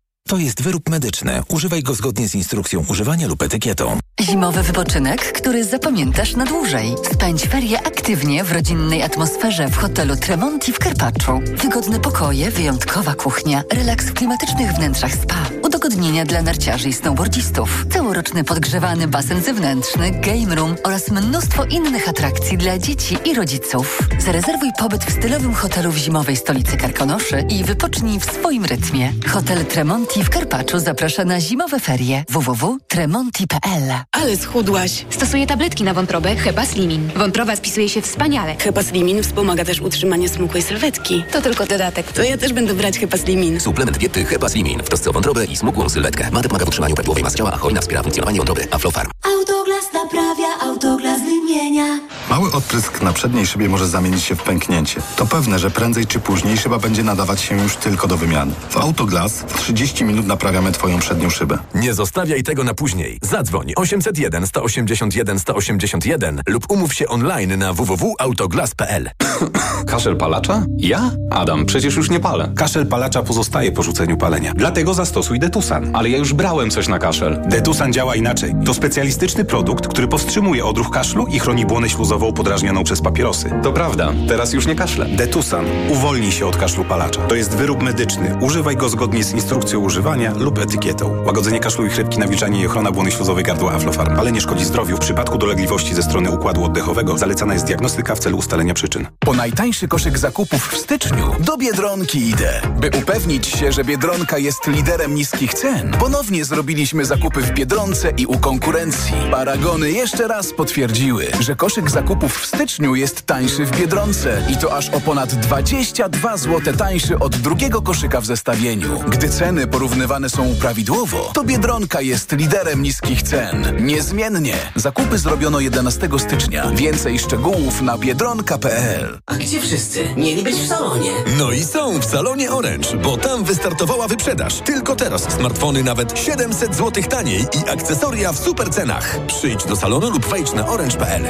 To jest wyrób medyczny. Używaj go zgodnie z instrukcją używania lub etykietą. Zimowy wypoczynek, który zapamiętasz na dłużej. Spędź ferie aktywnie w rodzinnej atmosferze w hotelu Tremonti w Karpaczu. Wygodne pokoje, wyjątkowa kuchnia, relaks w klimatycznych wnętrzach spa, udogodnienia dla narciarzy i snowboardzistów, całoroczny podgrzewany basen zewnętrzny, game room oraz mnóstwo innych atrakcji dla dzieci i rodziców. Zarezerwuj pobyt w stylowym hotelu w zimowej stolicy Karkonoszy i wypocznij w swoim rytmie. Hotel Tremonti w Karpaczu zaprasza na zimowe ferie www.tremonti.pl Ale schudłaś. Stosuję tabletki na wątrobę Hepa Slimin. Wątroba spisuje się wspaniale. Hepa Slimin wspomaga też utrzymanie smukłej sylwetki. To tylko dodatek. To ja też będę brać Hepa Slimin. Suplement diety Hepa Slimin w trosce o wątrobę i smukłą sylwetkę. Mate pomaga w utrzymaniu prawidłowej masy ciała, a hojna wspiera funkcjonowanie wątroby. Aflofarm. Autoglas naprawia, autoglas wymienia. Mały odprysk na przedniej szybie może zamienić się w pęknięcie. To pewne, że prędzej czy później szyba będzie nadawać się już tylko do wymiany. W Autoglas w 30 minut naprawiamy Twoją przednią szybę. Nie zostawiaj tego na później. Zadzwoń 801 181 181 lub umów się online na www.autoglas.pl. Kaszel palacza? Ja? Adam, przecież już nie palę. Kaszel palacza pozostaje po rzuceniu palenia. Dlatego zastosuj Detusan. Ale ja już brałem coś na kaszel. Detusan działa inaczej. To specjalistyczny produkt, który powstrzymuje odruch kaszlu i chroni błonę śluzową podrażnioną przez papierosy. To prawda, teraz już nie kaszlę. Detusan. Uwolnij się od kaszlu palacza. To jest wyrób medyczny. Używaj go zgodnie z instrukcją używania lub etykietą. Łagodzenie kaszlu i chrypki, nawilżanie i ochrona błony śluzowej gardła Aflofarm. Ale nie szkodzi zdrowiu. W przypadku dolegliwości ze strony układu oddechowego zalecana jest diagnostyka w celu ustalenia przyczyn. Po najtańszy koszyk zakupów w styczniu do Biedronki idę. By upewnić się, że Biedronka jest liderem niskich cen, ponownie zrobiliśmy zakupy w Biedronce i u konkurencji. Paragony jeszcze raz potwierdziły, że koszyk zakupów w styczniu jest tańszy w Biedronce i to aż o ponad 22 zł tańszy od drugiego koszyka w zestawieniu. Gdy ceny porównywane są prawidłowo, to Biedronka jest liderem niskich cen. Niezmiennie. Zakupy zrobiono 11 stycznia. Więcej szczegółów na biedronka.pl. A gdzie wszyscy? Mieli być w salonie. No i są w salonie Orange, bo tam wystartowała wyprzedaż. Tylko teraz smartfony nawet 700 zł taniej i akcesoria w super cenach. Przyjdź do salonu lub wejdź na orange.pl.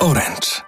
Orange.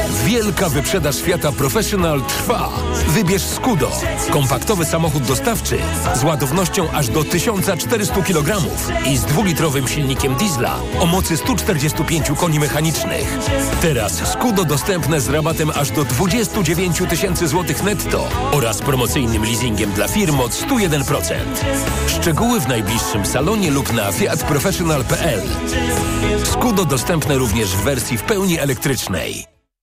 Wielka wyprzedaż Fiata Professional trwa. Wybierz Skudo. Kompaktowy samochód dostawczy z ładownością aż do 1400 kg i z dwulitrowym silnikiem diesla o mocy 145 koni mechanicznych. Teraz Skudo dostępne z rabatem aż do 29 tysięcy złotych netto oraz promocyjnym leasingiem dla firm od 101%. Szczegóły w najbliższym salonie lub na fiatprofessional.pl. Skudo dostępne również w wersji w pełni elektrycznej.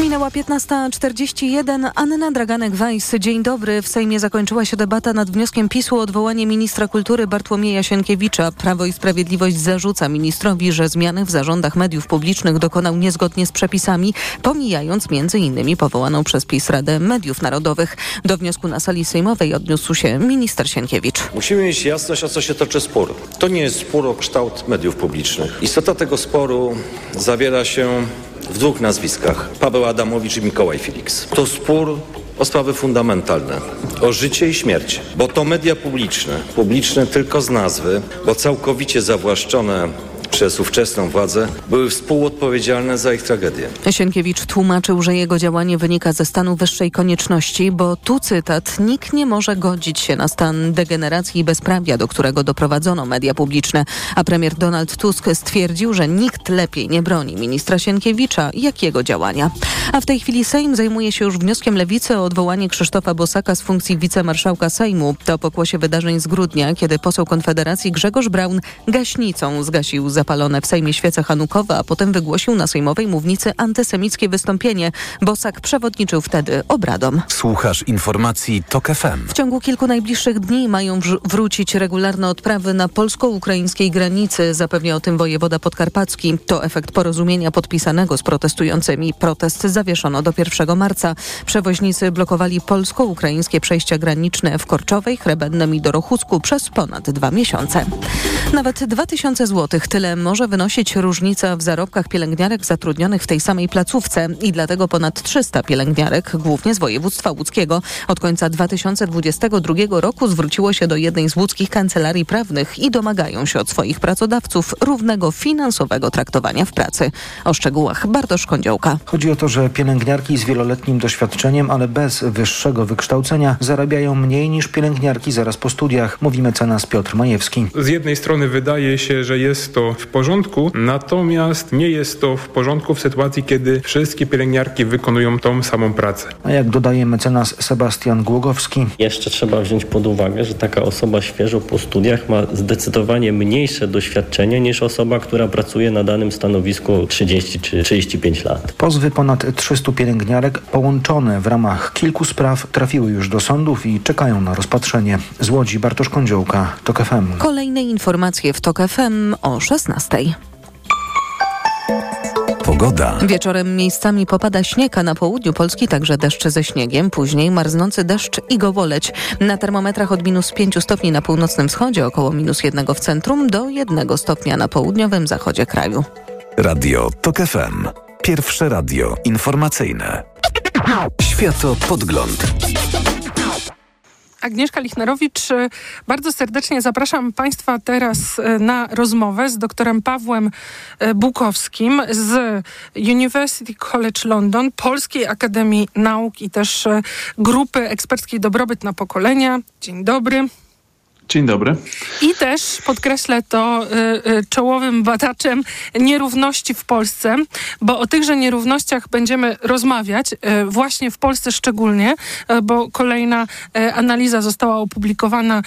Minęła 15.41. Anna Draganek-Weiss. Dzień dobry. W Sejmie zakończyła się debata nad wnioskiem PiSu o odwołanie ministra kultury Bartłomieja Sienkiewicza. Prawo i Sprawiedliwość zarzuca ministrowi, że zmiany w zarządach mediów publicznych dokonał niezgodnie z przepisami, pomijając m.in. powołaną przez PiS Radę Mediów Narodowych. Do wniosku na sali sejmowej odniósł się minister Sienkiewicz. Musimy mieć jasność, o co się toczy spór. To nie jest spór o kształt mediów publicznych. Istota tego sporu zawiera się w dwóch nazwiskach. Paweł Adamowicz i Mikołaj Felix. To spór o sprawy fundamentalne, o życie i śmierć, bo to media publiczne, publiczne tylko z nazwy, bo całkowicie zawłaszczone przez ówczesną władzę, były współodpowiedzialne za ich tragedię. Sienkiewicz tłumaczył, że jego działanie wynika ze stanu wyższej konieczności, bo tu cytat, nikt nie może godzić się na stan degeneracji i bezprawia, do którego doprowadzono media publiczne, a premier Donald Tusk stwierdził, że nikt lepiej nie broni ministra Sienkiewicza jak jego działania. A w tej chwili Sejm zajmuje się już wnioskiem Lewicy o odwołanie Krzysztofa Bosaka z funkcji wicemarszałka Sejmu. To pokłosie wydarzeń z grudnia, kiedy poseł Konfederacji Grzegorz Braun gaśnicą zgasił zapalenie zapalone w Sejmie świece hanukowe, a potem wygłosił na sejmowej mównicy antysemickie wystąpienie. Bosak przewodniczył wtedy obradom. Słuchasz informacji TOK FM. W ciągu kilku najbliższych dni mają wrócić regularne odprawy na polsko-ukraińskiej granicy, zapewnia o tym wojewoda podkarpacki. To efekt porozumienia podpisanego z protestującymi. Protest zawieszono do 1 marca. Przewoźnicy blokowali polsko-ukraińskie przejścia graniczne w Korczowej, Chrebennem i Dorochusku przez ponad dwa miesiące. Nawet 2000 zł tyle może wynosić różnica w zarobkach pielęgniarek zatrudnionych w tej samej placówce i dlatego ponad 300 pielęgniarek, głównie z województwa łódzkiego, od końca 2022 roku zwróciło się do jednej z łódzkich kancelarii prawnych i domagają się od swoich pracodawców równego finansowego traktowania w pracy. O szczegółach Bartosz Kądziołka. Chodzi o to, że pielęgniarki z wieloletnim doświadczeniem, ale bez wyższego wykształcenia zarabiają mniej niż pielęgniarki zaraz po studiach, mówi mecenas Piotr Majewski. Z jednej strony wydaje się, że jest to w porządku, natomiast nie jest to w porządku w sytuacji, kiedy wszystkie pielęgniarki wykonują tą samą pracę. A jak dodaje mecenas Sebastian Głogowski. Jeszcze trzeba wziąć pod uwagę, że taka osoba świeżo po studiach ma zdecydowanie mniejsze doświadczenie niż osoba, która pracuje na danym stanowisku 30 czy 35 lat. Pozwy ponad 300 pielęgniarek połączone w ramach kilku spraw trafiły już do sądów i czekają na rozpatrzenie. Z Łodzi Bartosz Kądziołka, TOK FM. Kolejne informacje w TOK FM o 16. Pogoda. Wieczorem miejscami popada śnieg, a na południu Polski także deszcz ze śniegiem, później marznący deszcz i gowoleć. Na termometrach od minus 5 stopni na północnym wschodzie, około minus 1 w centrum, do 1 stopnia na południowym zachodzie kraju. Radio TOK FM. Pierwsze radio informacyjne. Światopodgląd. Agnieszka Lichnerowicz. Bardzo serdecznie zapraszam Państwa teraz e, na rozmowę z doktorem Pawłem e, Bukowskim z University College London, Polskiej Akademii Nauk i też grupy eksperckiej Dobrobyt na Pokolenia. Dzień dobry. Dzień dobry. I też podkreślę to y, y, czołowym badaczem nierówności w Polsce, bo o tychże nierównościach będziemy rozmawiać y, właśnie w Polsce szczególnie, bo kolejna analiza została opublikowana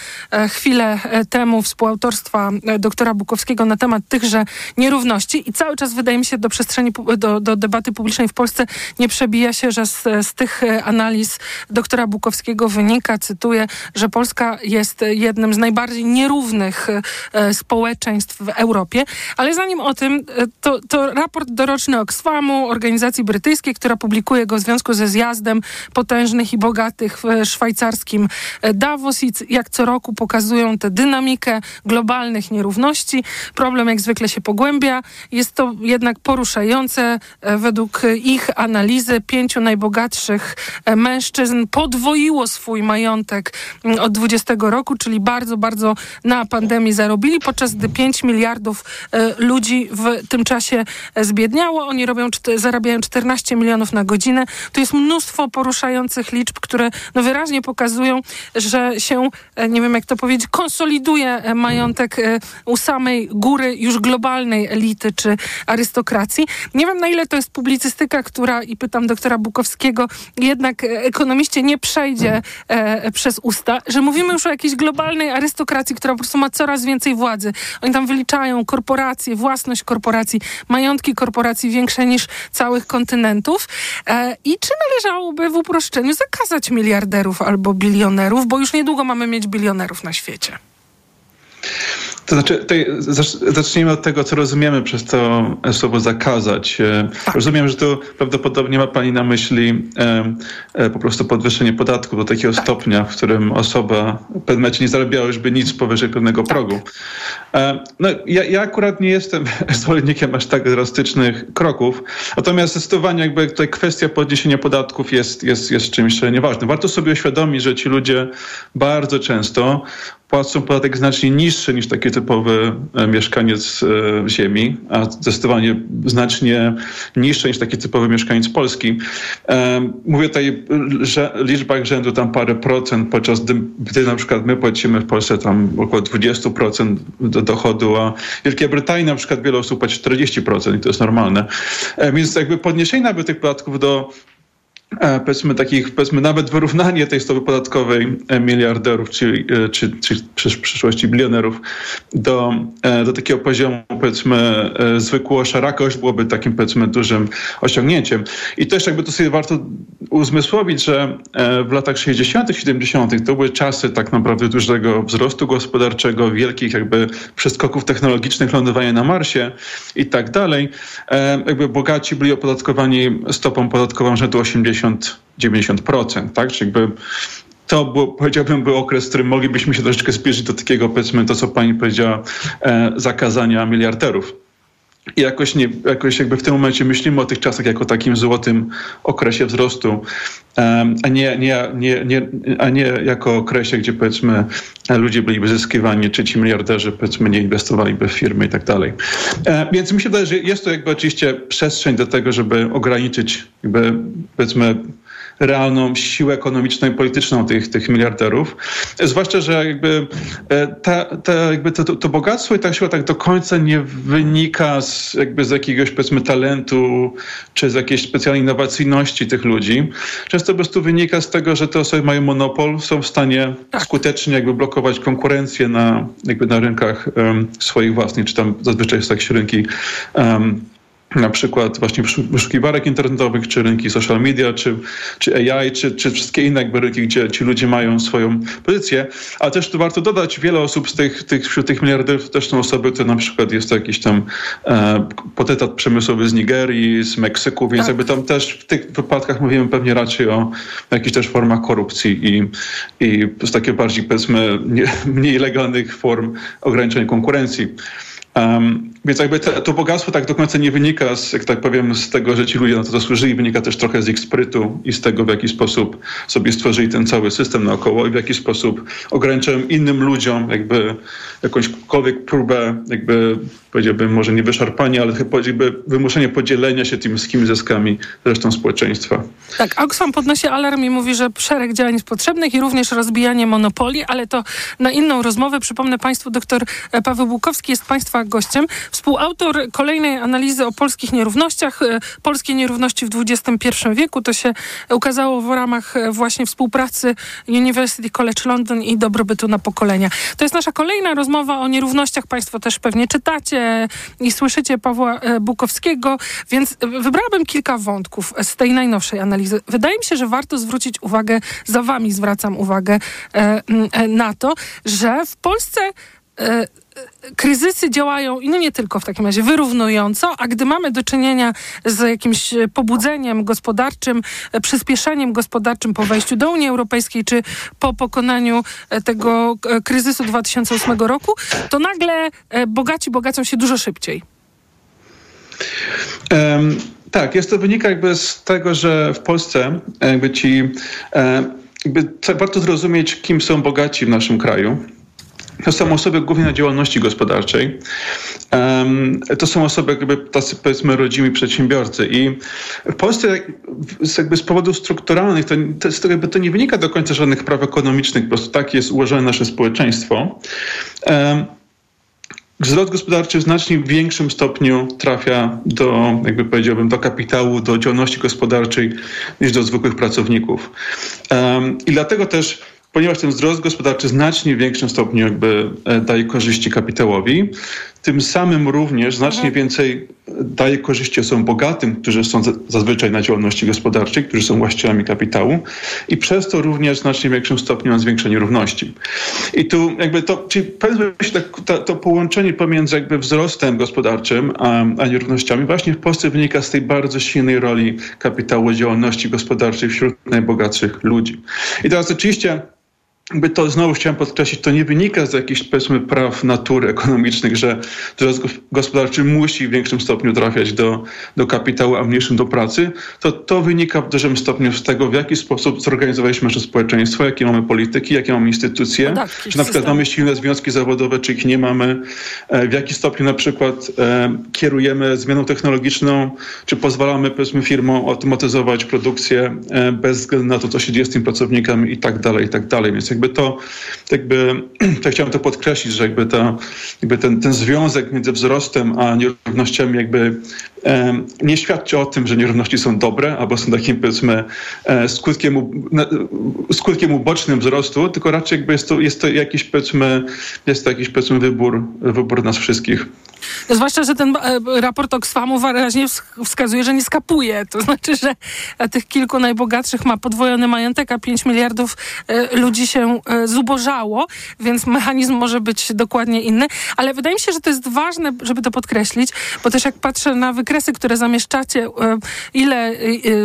chwilę temu współautorstwa doktora Bukowskiego na temat tychże nierówności i cały czas wydaje mi się do przestrzeni, do, do debaty publicznej w Polsce nie przebija się, że z, z tych analiz doktora Bukowskiego wynika, cytuję, że Polska jest jednym z najbardziej nierównych e, społeczeństw w Europie. Ale zanim o tym, e, to, to raport doroczny Oxfamu, organizacji brytyjskiej, która publikuje go w związku ze zjazdem potężnych i bogatych w szwajcarskim e, Davos i jak co roku pokazują tę dynamikę globalnych nierówności. Problem jak zwykle się pogłębia. Jest to jednak poruszające. Według ich analizy pięciu najbogatszych mężczyzn podwoiło swój majątek mm, od 20 roku, czyli bardzo bardzo, bardzo na pandemii zarobili, podczas gdy 5 miliardów e, ludzi w tym czasie e, zbiedniało. Oni robią, zarabiają 14 milionów na godzinę. Tu jest mnóstwo poruszających liczb, które no wyraźnie pokazują, że się, e, nie wiem jak to powiedzieć, konsoliduje majątek u samej góry już globalnej elity czy arystokracji. Nie wiem na ile to jest publicystyka, która, i pytam doktora Bukowskiego, jednak ekonomiście nie przejdzie e, przez usta, że mówimy już o jakiejś globalnej arystokracji, która po prostu ma coraz więcej władzy. Oni tam wyliczają korporacje, własność korporacji, majątki korporacji większe niż całych kontynentów. E, I czy należałoby w uproszczeniu zakazać miliarderów albo bilionerów, bo już niedługo mamy mieć bilionerów na świecie? To znaczy, zacznijmy od tego, co rozumiemy przez to słowo zakazać. E, tak. Rozumiem, że tu prawdopodobnie ma Pani na myśli e, e, po prostu podwyższenie podatku do takiego tak. stopnia, w którym osoba w pewnym momencie nie zarabiała już by nic powyżej pewnego tak. progu. No, ja, ja akurat nie jestem zwolennikiem aż tak drastycznych kroków, natomiast zdecydowanie jakby tutaj kwestia podniesienia podatków jest, jest, jest czymś nieważnym. Warto sobie uświadomić, że ci ludzie bardzo często płacą podatek znacznie niższy niż taki typowy e, mieszkaniec e, ziemi, a zdecydowanie znacznie niższy niż taki typowy mieszkaniec Polski. E, mówię tutaj o liczbach rzędu tam parę procent, podczas gdy, gdy na przykład my płacimy w Polsce tam około 20% do dochodu, a w Wielkiej Brytanii na przykład wiele osób płaci 40% i to jest normalne. Więc jakby podniesienie nawet tych podatków do powiedzmy takich, powiedzmy nawet wyrównanie tej stopy podatkowej e, miliarderów czy, e, czy, czy w przyszłości bilionerów do, do takiego poziomu powiedzmy zwykłego szaraka już byłoby takim powiedzmy dużym osiągnięciem. I też jakby to sobie warto uzmysłowić, że w latach 60., 70. to były czasy tak naprawdę dużego wzrostu gospodarczego, wielkich jakby przeskoków technologicznych, lądowania na Marsie i tak dalej. Jakby bogaci byli opodatkowani stopą podatkową rzędu 80-90%, tak? Czyli jakby to było, powiedziałbym, był okres, w którym moglibyśmy się troszeczkę zbliżyć do takiego, powiedzmy, to co pani powiedziała, e, zakazania miliarderów. I jakoś, nie, jakoś jakby w tym momencie myślimy o tych czasach jako takim złotym okresie wzrostu, a nie, nie, nie, nie, a nie jako okresie, gdzie powiedzmy ludzie byliby zyskiwani, czy ci miliarderzy powiedzmy nie inwestowaliby w firmy i tak dalej. E, więc mi się wydaje, że jest to jakby oczywiście przestrzeń do tego, żeby ograniczyć jakby powiedzmy realną siłę ekonomiczną i polityczną tych, tych miliarderów. Zwłaszcza, że jakby, e, ta, ta, jakby to, to, to, bogactwo i ta siła tak do końca nie wynika z, jakby z jakiegoś powiedzmy talentu czy z jakiejś specjalnej innowacyjności tych ludzi. Często po prostu wynika z tego, że te osoby mają monopol, są w stanie tak. skutecznie jakby blokować konkurencję na, jakby na rynkach um, swoich własnych, czy tam zazwyczaj są takie rynki um, na przykład właśnie wyszukiwarek internetowych, czy rynki social media, czy, czy AI, czy, czy wszystkie inne jakby rynki, gdzie ci ludzie mają swoją pozycję. A też tu warto dodać, wiele osób z tych, tych wśród tych miliardów też są osoby, które na przykład jest to jakiś tam e, potetat przemysłowy z Nigerii, z Meksyku, więc tak. jakby tam też w tych wypadkach mówimy pewnie raczej o jakichś też formach korupcji i, i z takich bardziej powiedzmy nie, mniej legalnych form ograniczenia konkurencji. Um, więc jakby te, to bogactwo tak do końca nie wynika, z, jak tak powiem, z tego, że ci ludzie na to zasłużyli, wynika też trochę z ich sprytu i z tego, w jaki sposób sobie stworzyli ten cały system naokoło i w jaki sposób ograniczają innym ludziom jakby jakąśkolwiek próbę jakby powiedziałbym może nie wyszarpania, ale jakby wymuszenie podzielenia się tymi wszystkimi zyskami resztą społeczeństwa. Tak, Oxfam podnosi alarm i mówi, że szereg działań jest potrzebnych i również rozbijanie monopolii, ale to na inną rozmowę. Przypomnę Państwu, doktor Paweł Bukowski jest Państwa gościem. Współautor kolejnej analizy o polskich nierównościach. E, polskie nierówności w XXI wieku. To się ukazało w ramach e, właśnie współpracy University College London i dobrobytu na pokolenia. To jest nasza kolejna rozmowa o nierównościach. Państwo też pewnie czytacie i słyszycie Pawła e, Bukowskiego, więc wybrałabym kilka wątków z tej najnowszej analizy. Wydaje mi się, że warto zwrócić uwagę, za wami zwracam uwagę na to, że w Polsce kryzysy działają, i no nie tylko w takim razie, wyrównująco, a gdy mamy do czynienia z jakimś pobudzeniem gospodarczym, e, przyspieszeniem gospodarczym po wejściu do Unii Europejskiej, czy po pokonaniu e, tego e, kryzysu 2008 roku, to nagle bogaci bogacą się dużo szybciej. Um, tak, jest to wynika jakby z tego, że w Polsce jakby ci warto zrozumieć, kim są bogaci w naszym kraju. To są osoby głównie na działalności gospodarczej. To są osoby jakby tacy powiedzmy rodzimi przedsiębiorcy i w Polsce jakby z powodów strukturalnych to, to, jakby to nie wynika do końca żadnych praw ekonomicznych, po prostu tak jest ułożone nasze społeczeństwo. Wzrost gospodarczy w znacznie większym stopniu trafia do, jakby powiedziałbym, do kapitału, do działalności gospodarczej niż do zwykłych pracowników. I dlatego też ponieważ ten wzrost gospodarczy znacznie w większym stopniu jakby e, daje korzyści kapitałowi, tym samym również znacznie mhm. więcej daje korzyści osobom bogatym, którzy są zazwyczaj na działalności gospodarczej, którzy są właścicielami kapitału i przez to również w znacznie większym stopniu ma zwiększenie równości. I tu jakby to, czyli powiedzmy to, to połączenie pomiędzy jakby wzrostem gospodarczym a, a nierównościami właśnie w Polsce wynika z tej bardzo silnej roli kapitału działalności gospodarczej wśród najbogatszych ludzi. I teraz oczywiście by to znowu chciałem podkreślić, to nie wynika z jakichś powiedzmy praw natury ekonomicznych, że wzrost gospodarczy musi w większym stopniu trafiać do, do kapitału, a w mniejszym do pracy. To, to wynika w dużym stopniu z tego, w jaki sposób zorganizowaliśmy nasze społeczeństwo, jakie mamy polityki, jakie mamy instytucje, no tak, czy na przykład mamy silne związki zawodowe, czy ich nie mamy, e, w jaki stopniu na przykład e, kierujemy zmianą technologiczną, czy pozwalamy powiedzmy firmom automatyzować produkcję e, bez względu na to, co się dzieje z tymi pracownikami i tak dalej, i tak dalej. Więc jakby to, jakby, to chciałem to podkreślić, że jakby, ta, jakby ten, ten związek między wzrostem a nierównościami jakby nie świadczy o tym, że nierówności są dobre albo są takim powiedzmy skutkiem, skutkiem ubocznym wzrostu, tylko raczej jakby jest to, jest to jakiś powiedzmy, jest to jakiś powiedzmy wybór, wybór nas wszystkich. Zwłaszcza, że ten e, raport Oxfamu wyraźnie wskazuje, że nie skapuje. To znaczy, że tych kilku najbogatszych ma podwojony majątek, a 5 miliardów e, ludzi się e, zubożało, więc mechanizm może być dokładnie inny. Ale wydaje mi się, że to jest ważne, żeby to podkreślić, bo też jak patrzę na wykresy, które zamieszczacie, ile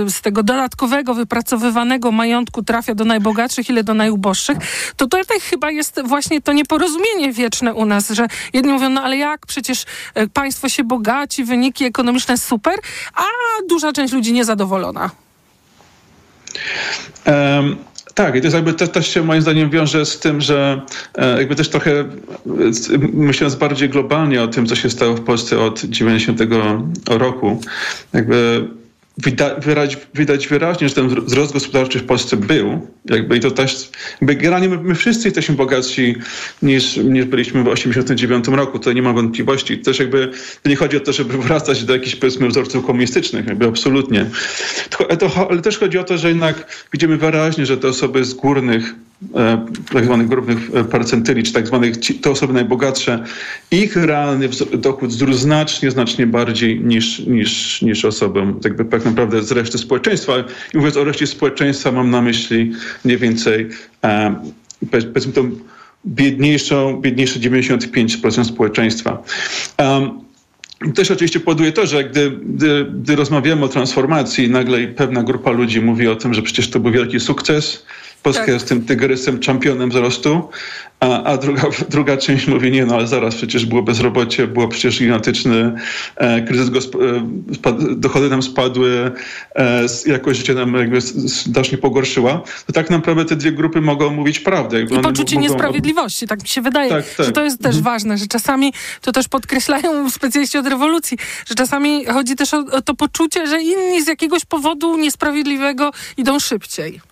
z tego dodatkowego, wypracowywanego majątku trafia do najbogatszych, ile do najuboższych, to tutaj chyba jest właśnie to nieporozumienie wieczne u nas, że jedni mówią, no ale jak, przecież E, państwo się bogaci, wyniki ekonomiczne super, a duża część ludzi niezadowolona. Um. Tak, i to jest jakby też, też się moim zdaniem wiąże z tym, że e, jakby też trochę e, myśląc bardziej globalnie o tym, co się stało w Polsce od 90 roku, jakby widać, widać wyraźnie, że ten wzrost gospodarczy w Polsce był. Jakby, I to też, jakby generalnie my, my, wszyscy jesteśmy bogatsi niż, niż byliśmy w 89 roku. To nie ma wątpliwości. Też jakby, to nie chodzi o to, żeby wracać do jakichś powiedzmy wzorców komunistycznych, jakby absolutnie. ale też chodzi o to, że jednak widzimy wyraźnie, że te osoby z górnych E, tak zwanych grupnych e, percentyli, czy tak zwanych te osoby najbogatsze, ich realny dochód wzrósł znacznie, znacznie bardziej niż, niż, niż osobom jakby tak naprawdę z reszty społeczeństwa. I mówiąc o reszcie społeczeństwa mam na myśli mniej więcej e, powiedzmy tą biedniejszą, biedniejsze 95% społeczeństwa. Um, też oczywiście powoduje to, że gdy, gdy, gdy rozmawiamy o transformacji, nagle pewna grupa ludzi mówi o tym, że przecież to był wielki sukces, Polska tak. jest tym tygrysem, czempionem wzrostu, a, a druga, druga część mówi, nie no, ale zaraz przecież było bezrobocie, było przecież gigantyczny e, kryzys, e, dochody nam spadły, e, jakość życia nam jakby znacznie pogorszyła. To tak naprawdę te dwie grupy mogą mówić prawdę. I poczucie mogą... niesprawiedliwości, tak mi się wydaje, tak, tak. że to jest też mhm. ważne, że czasami, to też podkreślają specjaliści od rewolucji, że czasami chodzi też o, o to poczucie, że inni z jakiegoś powodu niesprawiedliwego idą szybciej.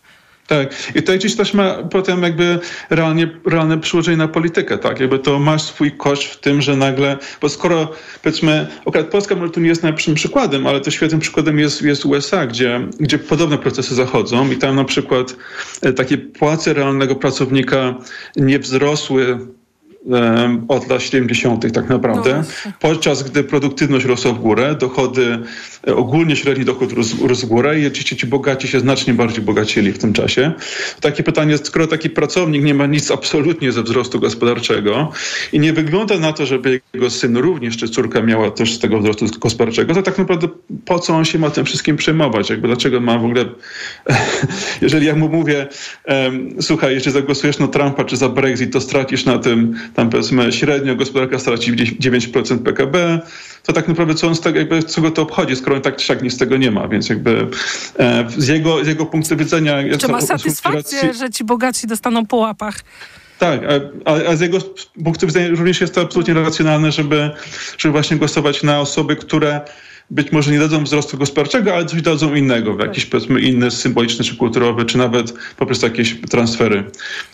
Tak. I to gdzieś też ma potem jakby realnie, realne przełożenie na politykę, tak? Jakby to ma swój koszt w tym, że nagle, bo skoro powiedzmy, akurat Polska może tu nie jest najlepszym przykładem, ale to świetnym przykładem jest, jest USA, gdzie, gdzie podobne procesy zachodzą i tam na przykład e, takie płace realnego pracownika nie wzrosły od lat 70. tak naprawdę, no podczas gdy produktywność rosła w górę, dochody, e, ogólnie średni dochód rósł, rósł w górę i oczywiście ci bogaci się znacznie bardziej bogacili w tym czasie. Takie pytanie, skoro taki pracownik nie ma nic absolutnie ze wzrostu gospodarczego i nie wygląda na to, żeby jego syn również czy córka miała też z tego wzrostu gospodarczego, to tak naprawdę po co on się ma tym wszystkim przejmować? Jakby dlaczego ma w ogóle, jeżeli ja mu mówię, um, słuchaj, jeśli zagłosujesz na Trumpa czy za Brexit, to stracisz na tym tam powiedzmy średnio gospodarka straci 9% PKB, to tak naprawdę co on z tego, jakby, co go to obchodzi, skoro on tak czy siak nic z tego nie ma, więc jakby e, z, jego, z jego punktu widzenia... Czy ma satysfakcję, że ci bogaci dostaną po łapach? Tak, a, a, z jego punktu widzenia również jest to absolutnie racjonalne, żeby, żeby właśnie głosować na osoby, które być może nie dadzą wzrostu gospodarczego, ale coś dadzą innego, w jakiś powiedzmy inny, symboliczny czy kulturowy, czy nawet po prostu jakieś transfery.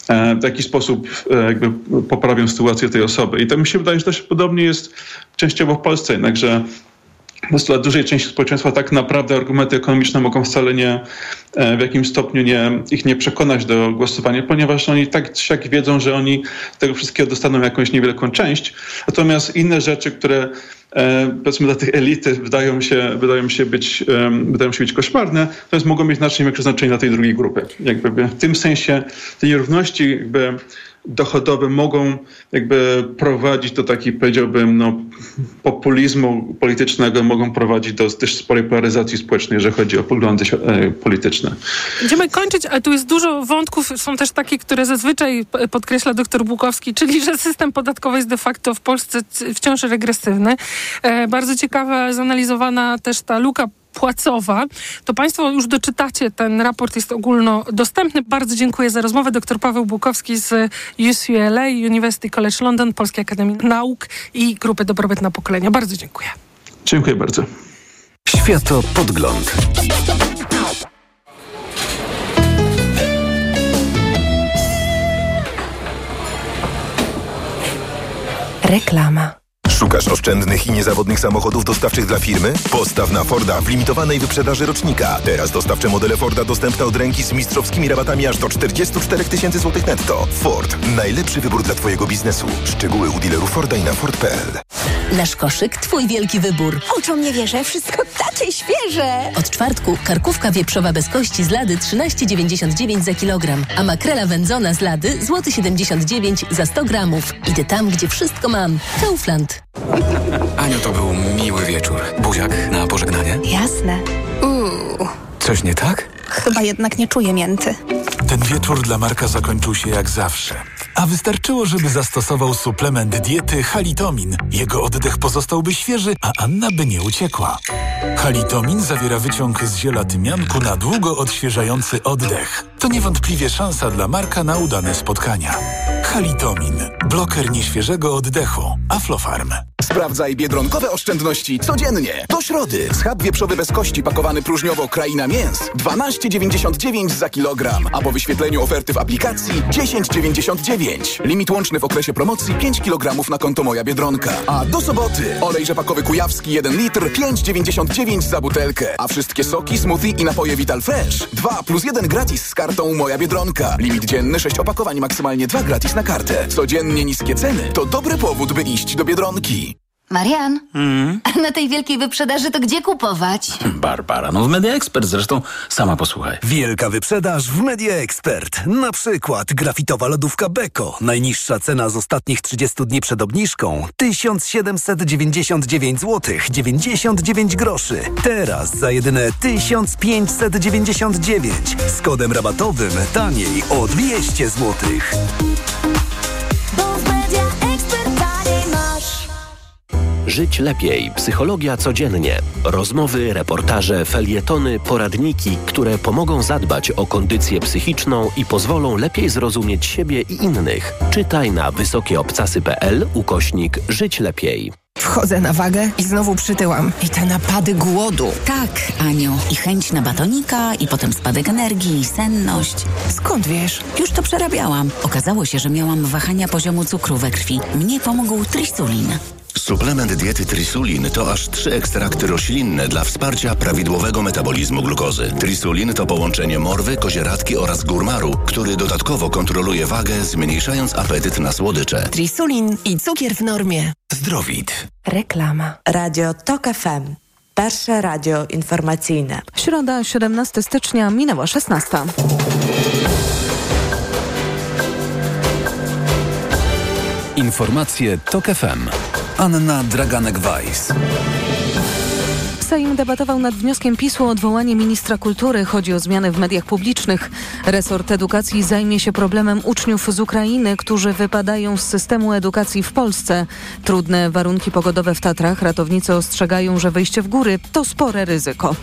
E, w jakiś sposób e, jakby poprawią sytuację tej osoby. I to mi się wydaje, że też podobnie jest częściowo w Polsce, jednakże dla dużej części społeczeństwa tak naprawdę argumenty ekonomiczne mogą wcale nie e, w jakimś stopniu nie, ich nie przekonać do głosowania, ponieważ oni tak czy wiedzą, że oni tego wszystkiego dostaną jakąś niewielką część. Natomiast inne rzeczy, które E, powiedzmy dla tych elity wydają się, wydają się, być, wydają się być koszmarne, natomiast mogą mieć znacznie większe znaczenie dla tej drugiej grupy. Jakby w tym sensie te nierówności jakby dochodowe mogą jakby prowadzić do takiej, powiedziałbym, no, populizmu politycznego, mogą prowadzić do też sporej polaryzacji społecznej, jeżeli chodzi o poglądy e, polityczne. Będziemy kończyć, ale tu jest dużo wątków, są też takie, które zazwyczaj podkreśla dr Bukowski, czyli że system podatkowy jest de facto w Polsce wciąż regresywny. E, bardzo ciekawa, zanalizowana też ta luka płacowa, to Państwo już doczytacie, ten raport jest ogólnodostępny. Bardzo dziękuję za rozmowę. Dr Paweł Bukowski z UCLA, University College London, Polskiej Akademii Nauk i Grupy Dobrobytna Pokolenia. Bardzo dziękuję. Dziękuję bardzo. Światopodgląd. Reklama. Szukasz oszczędnych i niezawodnych samochodów dostawczych dla firmy? Postaw na Forda w limitowanej wyprzedaży rocznika. Teraz dostawcze modele Forda dostępne od ręki z mistrzowskimi rabatami aż do 44 tysięcy złotych netto. Ford. Najlepszy wybór dla Twojego biznesu. Szczegóły u dealerów Forda i na Ford.pl. Nasz koszyk, Twój wielki wybór. Oczom nie wierzę, wszystko takie świeże. Od czwartku karkówka wieprzowa bez kości z lady 13,99 za kilogram, a makrela wędzona z lady złoty 79 zł za 100 gramów. Idę tam, gdzie wszystko mam. Kaufland. Aniu, to był miły wieczór. Buziak na pożegnanie? Jasne. Uuu. Coś nie tak? Chyba jednak nie czuję mięty. Ten wieczór dla Marka zakończył się jak zawsze. A wystarczyło, żeby zastosował suplement diety Halitomin. Jego oddech pozostałby świeży, a Anna by nie uciekła. Halitomin zawiera wyciąg z ziela tymianku na długo odświeżający oddech. To niewątpliwie szansa dla Marka na udane spotkania. Halitomin. Bloker nieświeżego oddechu. Aflofarm. Sprawdzaj biedronkowe oszczędności codziennie. Do środy. Schab wieprzowy bez kości pakowany próżniowo Kraina Mięs 12,99 za kilogram. A po wyświetleniu oferty w aplikacji 10,99. Limit łączny w okresie promocji 5 kg na konto Moja Biedronka. A do soboty olej rzepakowy kujawski 1 litr 5,99 za butelkę. A wszystkie soki, smoothie i napoje Vital Fresh 2 plus 1 gratis z kartą Moja Biedronka. Limit dzienny 6 opakowań, maksymalnie 2 gratis na kartę. Codziennie niskie ceny to dobry powód, by iść do Biedronki. Marian, a na tej wielkiej wyprzedaży to gdzie kupować? Barbara, no w Media Expert zresztą, sama posłuchaj. Wielka wyprzedaż w Media Expert. Na przykład grafitowa lodówka Beko. Najniższa cena z ostatnich 30 dni przed obniżką 1799 zł 99 groszy. Teraz za jedyne 1599 z kodem rabatowym taniej o 200 zł. Żyć lepiej. Psychologia codziennie. Rozmowy, reportaże, felietony, poradniki, które pomogą zadbać o kondycję psychiczną i pozwolą lepiej zrozumieć siebie i innych. Czytaj na wysokieobcasy.pl ukośnik Żyć lepiej. Wchodzę na wagę i znowu przytyłam. I te napady głodu. Tak, Aniu. I chęć na batonika, i potem spadek energii, i senność. Skąd wiesz? Już to przerabiałam. Okazało się, że miałam wahania poziomu cukru we krwi. Mnie pomógł trisulin. Suplement diety Trisulin to aż trzy ekstrakty roślinne dla wsparcia prawidłowego metabolizmu glukozy. Trisulin to połączenie morwy, kozieradki oraz górmaru, który dodatkowo kontroluje wagę, zmniejszając apetyt na słodycze. Trisulin i cukier w normie. Zdrowit. Reklama. Radio TOK FM. Pierwsze radio informacyjne. Środa, 17 stycznia, minęła 16. Informacje TOK FM. Anna Draganek-Weiss. Sejm debatował nad wnioskiem PiSu o odwołanie ministra kultury. Chodzi o zmiany w mediach publicznych. Resort edukacji zajmie się problemem uczniów z Ukrainy, którzy wypadają z systemu edukacji w Polsce. Trudne warunki pogodowe w Tatrach. Ratownicy ostrzegają, że wyjście w góry to spore ryzyko.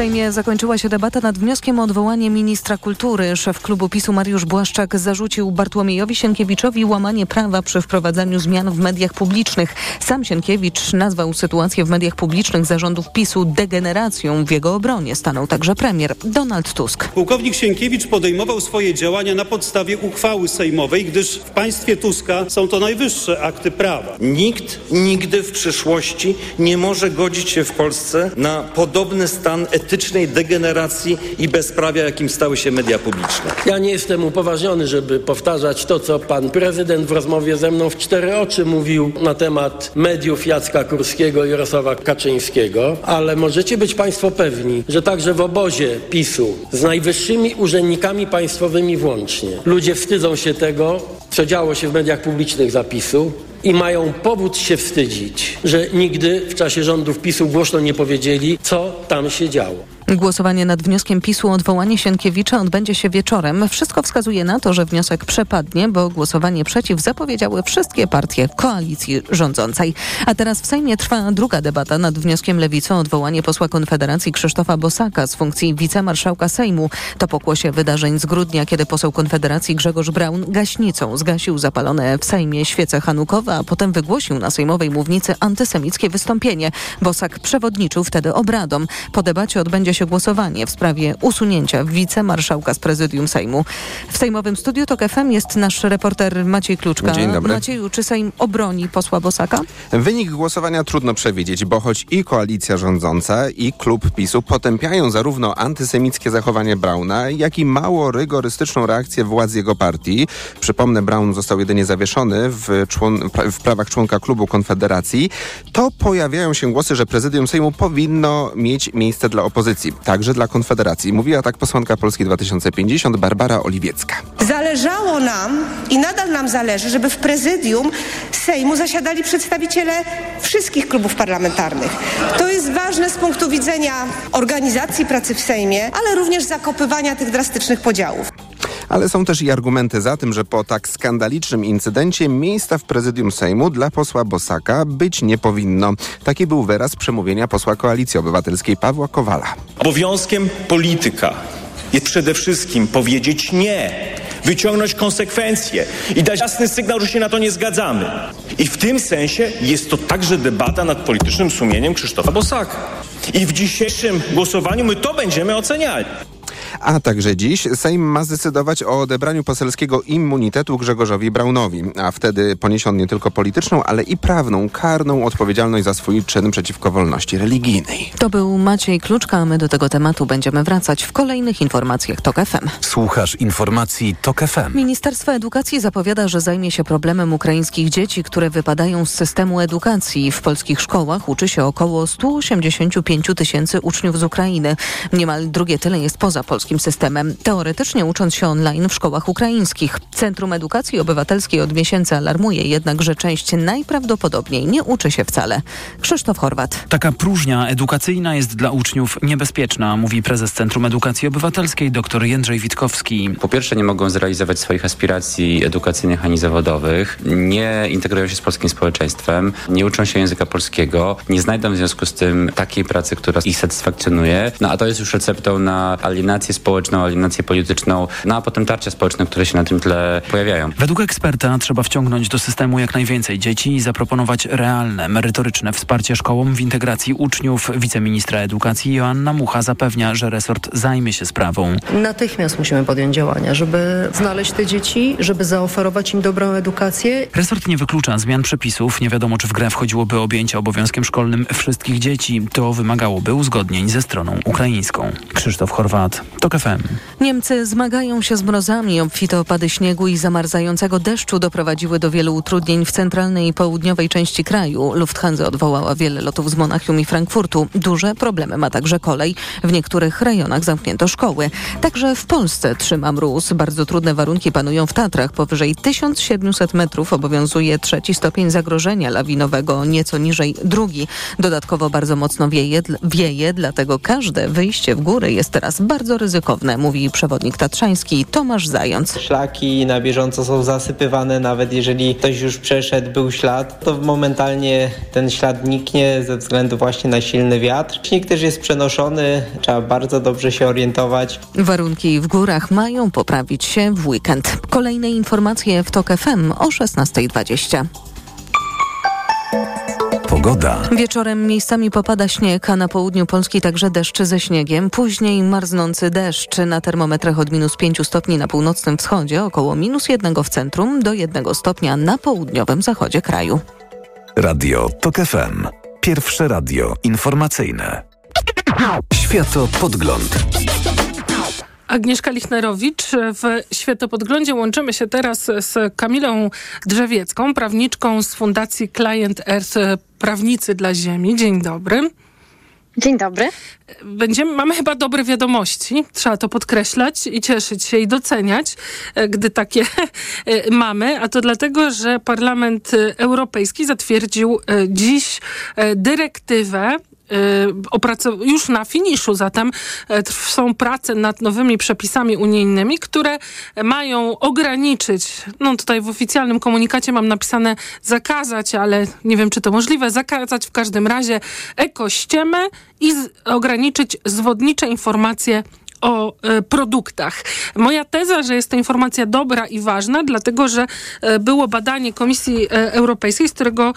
W Sejmie zakończyła się debata nad wnioskiem o odwołanie ministra kultury. Szef klubu PiSu Mariusz Błaszczak zarzucił Bartłomiejowi Sienkiewiczowi łamanie prawa przy wprowadzaniu zmian w mediach publicznych. Sam Sienkiewicz nazwał sytuację w mediach publicznych zarządów PiSu degeneracją. W jego obronie stanął także premier Donald Tusk. Pułkownik Sienkiewicz podejmował swoje działania na podstawie uchwały sejmowej, gdyż w państwie Tuska są to najwyższe akty prawa. Nikt nigdy w przyszłości nie może godzić się w Polsce na podobny stan etycznej degeneracji i bezprawia, jakim stały się media publiczne. Ja nie jestem upoważniony, żeby powtarzać to, co pan prezydent w rozmowie ze mną w cztery oczy mówił na temat mediów Jacka Kurskiego i Jarosława Kaczyńskiego, ale możecie być państwo pewni, że także w obozie PiSu z najwyższymi urzędnikami państwowymi włącznie ludzie wstydzą się tego, co działo się w mediach publicznych zapisu i mają powód się wstydzić, że nigdy w czasie rządów PiSu głośno nie powiedzieli, co tam się działo. Głosowanie nad wnioskiem PiSu o odwołanie Sienkiewicza odbędzie się wieczorem. Wszystko wskazuje na to, że wniosek przepadnie, bo głosowanie przeciw zapowiedziały wszystkie partie koalicji rządzącej. A teraz w Sejmie trwa druga debata nad wnioskiem Lewicy o odwołanie posła Konfederacji Krzysztofa Bosaka z funkcji wicemarszałka Sejmu. To pokłosie wydarzeń z grudnia, kiedy poseł Konfederacji Grzegorz Braun gaśnicą zgasił zapalone w Sejmie świece hanukowe, a potem wygłosił na sejmowej mównicy antysemickie wystąpienie. Bosak przewodniczył wtedy obradom. Po debacie odbędzie się się głosowanie w sprawie usunięcia wicemarszałka z prezydium Sejmu. W Sejmowym Studiu TOK FM jest nasz reporter Maciej Kluczka. Dzień dobry. Macieju, czy Sejm obroni posła Bosaka? Wynik głosowania trudno przewidzieć, bo choć i koalicja rządząca, i klub PiSu potępiają zarówno antysemickie zachowanie Brauna, jak i mało rygorystyczną reakcję władz jego partii. Przypomnę, Braun został jedynie zawieszony w, człon, w prawach członka klubu Konfederacji. To pojawiają się głosy, że prezydium Sejmu powinno mieć miejsce dla opozycji, także dla Konfederacji. Mówiła tak posłanka Polski 2050 Barbara Oliwiecka. Zależało nam i nadal nam zależy, żeby w prezydium Sejmu zasiadali przedstawiciele wszystkich klubów parlamentarnych. To jest ważne z punktu widzenia organizacji pracy w Sejmie, ale również zakopywania tych drastycznych podziałów. Ale są też i argumenty za tym, że po tak skandalicznym incydencie miejsca w prezydium Sejmu dla posła Bosaka być nie powinno. Taki był wyraz przemówienia posła Koalicji Obywatelskiej Pawła Kowala. Obowiązkiem polityka jest przede wszystkim powiedzieć nie, wyciągnąć konsekwencje i dać jasny sygnał, że się na to nie zgadzamy. I w tym sensie jest to także debata nad politycznym sumieniem Krzysztofa Bosaka. I w dzisiejszym głosowaniu my to będziemy oceniali. A także dziś Sejm ma zdecydować o odebraniu poselskiego immunitetu Grzegorzowi Braunowi, a wtedy poniesie on nie tylko polityczną, ale i prawną, karną odpowiedzialność za swój czyn przeciwko wolności religijnej. To był Maciej Kluczka, a my do tego tematu będziemy wracać w kolejnych informacjach TOK FM. Słuchasz informacji TOK FM. Ministerstwo Edukacji zapowiada, że zajmie się problemem ukraińskich dzieci, które wypadają z systemu edukacji. W polskich szkołach uczy się około 185 tysięcy uczniów z Ukrainy. Niemal drugie tyle jest poza polskim systemem, teoretycznie ucząc się online w szkołach ukraińskich. Centrum Edukacji Obywatelskiej od miesięcy alarmuje jednak, że część najprawdopodobniej nie uczy się wcale. Krzysztof Horwat. Taka próżnia edukacyjna jest dla uczniów niebezpieczna, mówi prezes Centrum Edukacji Obywatelskiej dr Jędrzej Witkowski. Po pierwsze nie mogą zrealizować swoich aspiracji edukacyjnych ani zawodowych, nie integrują się z polskim społeczeństwem, nie uczą się języka polskiego, nie znajdą w związku z tym takiej pracy, która ich satysfakcjonuje. No a to jest już receptą na alienację społeczną, alienację polityczną, no a potem tarcia społeczne, które się na tym tle pojawiają. Według eksperta trzeba wciągnąć do systemu jak najwięcej dzieci i zaproponować realne, merytoryczne wsparcie szkołom w integracji uczniów. Wiceministra edukacji Joanna Mucha zapewnia, że resort zajmie się sprawą. Natychmiast musimy podjąć działania, żeby znaleźć te dzieci, żeby zaoferować im dobrą edukację. Resort nie wyklucza zmian przepisów. Nie wiadomo, czy w grę wchodziłoby objęcie obowiązkiem szkolnym wszystkich dzieci. To wymagałoby uzgodnień ze stroną ukraińską. Krzysztof Chorwat, TOK FM. Niemcy zmagają się z mrozami. Obfite opady śniegu i zamarzającego deszczu doprowadziły do wielu utrudnień w centralnej i południowej części kraju. Lufthansa odwołała wiele lotów z Monachium i Frankfurtu. Duże problemy ma także kolej. W niektórych rejonach zamknięto szkoły. Także w Polsce trzyma mróz. Bardzo trudne warunki panują w Tatrach. Powyżej 1700 metrów obowiązuje trzeci stopień zagrożenia lawinowego, nieco niżej drugi. Dodatkowo bardzo mocno wieje, wieje, dlatego każde wyjście w góry jest teraz bardzo ryzykowne, mówi przewodnik tatrzański Tomasz Zając. Szlaki na bieżąco są zasypywane, nawet jeżeli ktoś już przeszedł, był ślad, to momentalnie ten ślad niknie ze względu właśnie na silny wiatr. Śnieg też jest przenoszony, trzeba bardzo dobrze się orientować. Warunki w górach mają poprawić się w weekend. Kolejne informacje w TOK FM o 16.20. Pogoda. Wieczorem miejscami popada śnieg, a na południu Polski także deszcz ze śniegiem. Później marznący deszcz na termometrach od minus 5 stopni na północnym wschodzie, około minus 1 w centrum, do 1 stopnia na południowym zachodzie kraju. Radio TOK FM. Pierwsze radio informacyjne. Światopodgląd. Agnieszka Lichnerowicz. W Światopodglądzie łączymy się teraz z Kamilą Drzewiecką, prawniczką z Fundacji Client Earth Prawnicy dla Ziemi. Dzień dobry. Dzień dobry. Będziemy, mamy chyba dobre wiadomości, trzeba to podkreślać i cieszyć się i doceniać, gdy takie mamy, a to dlatego, że Parlament Europejski zatwierdził dziś dyrektywę już na finiszu, zatem są prace nad nowymi przepisami unijnymi, które mają ograniczyć, no tutaj w oficjalnym komunikacie mam napisane zakazać, ale nie wiem, czy to możliwe, zakazać w każdym razie ekościemy i ograniczyć zwodnicze informacje o e, produktach. Moja teza, że jest to informacja dobra i ważna, dlatego że e, było badanie Komisji e, Europejskiej, z którego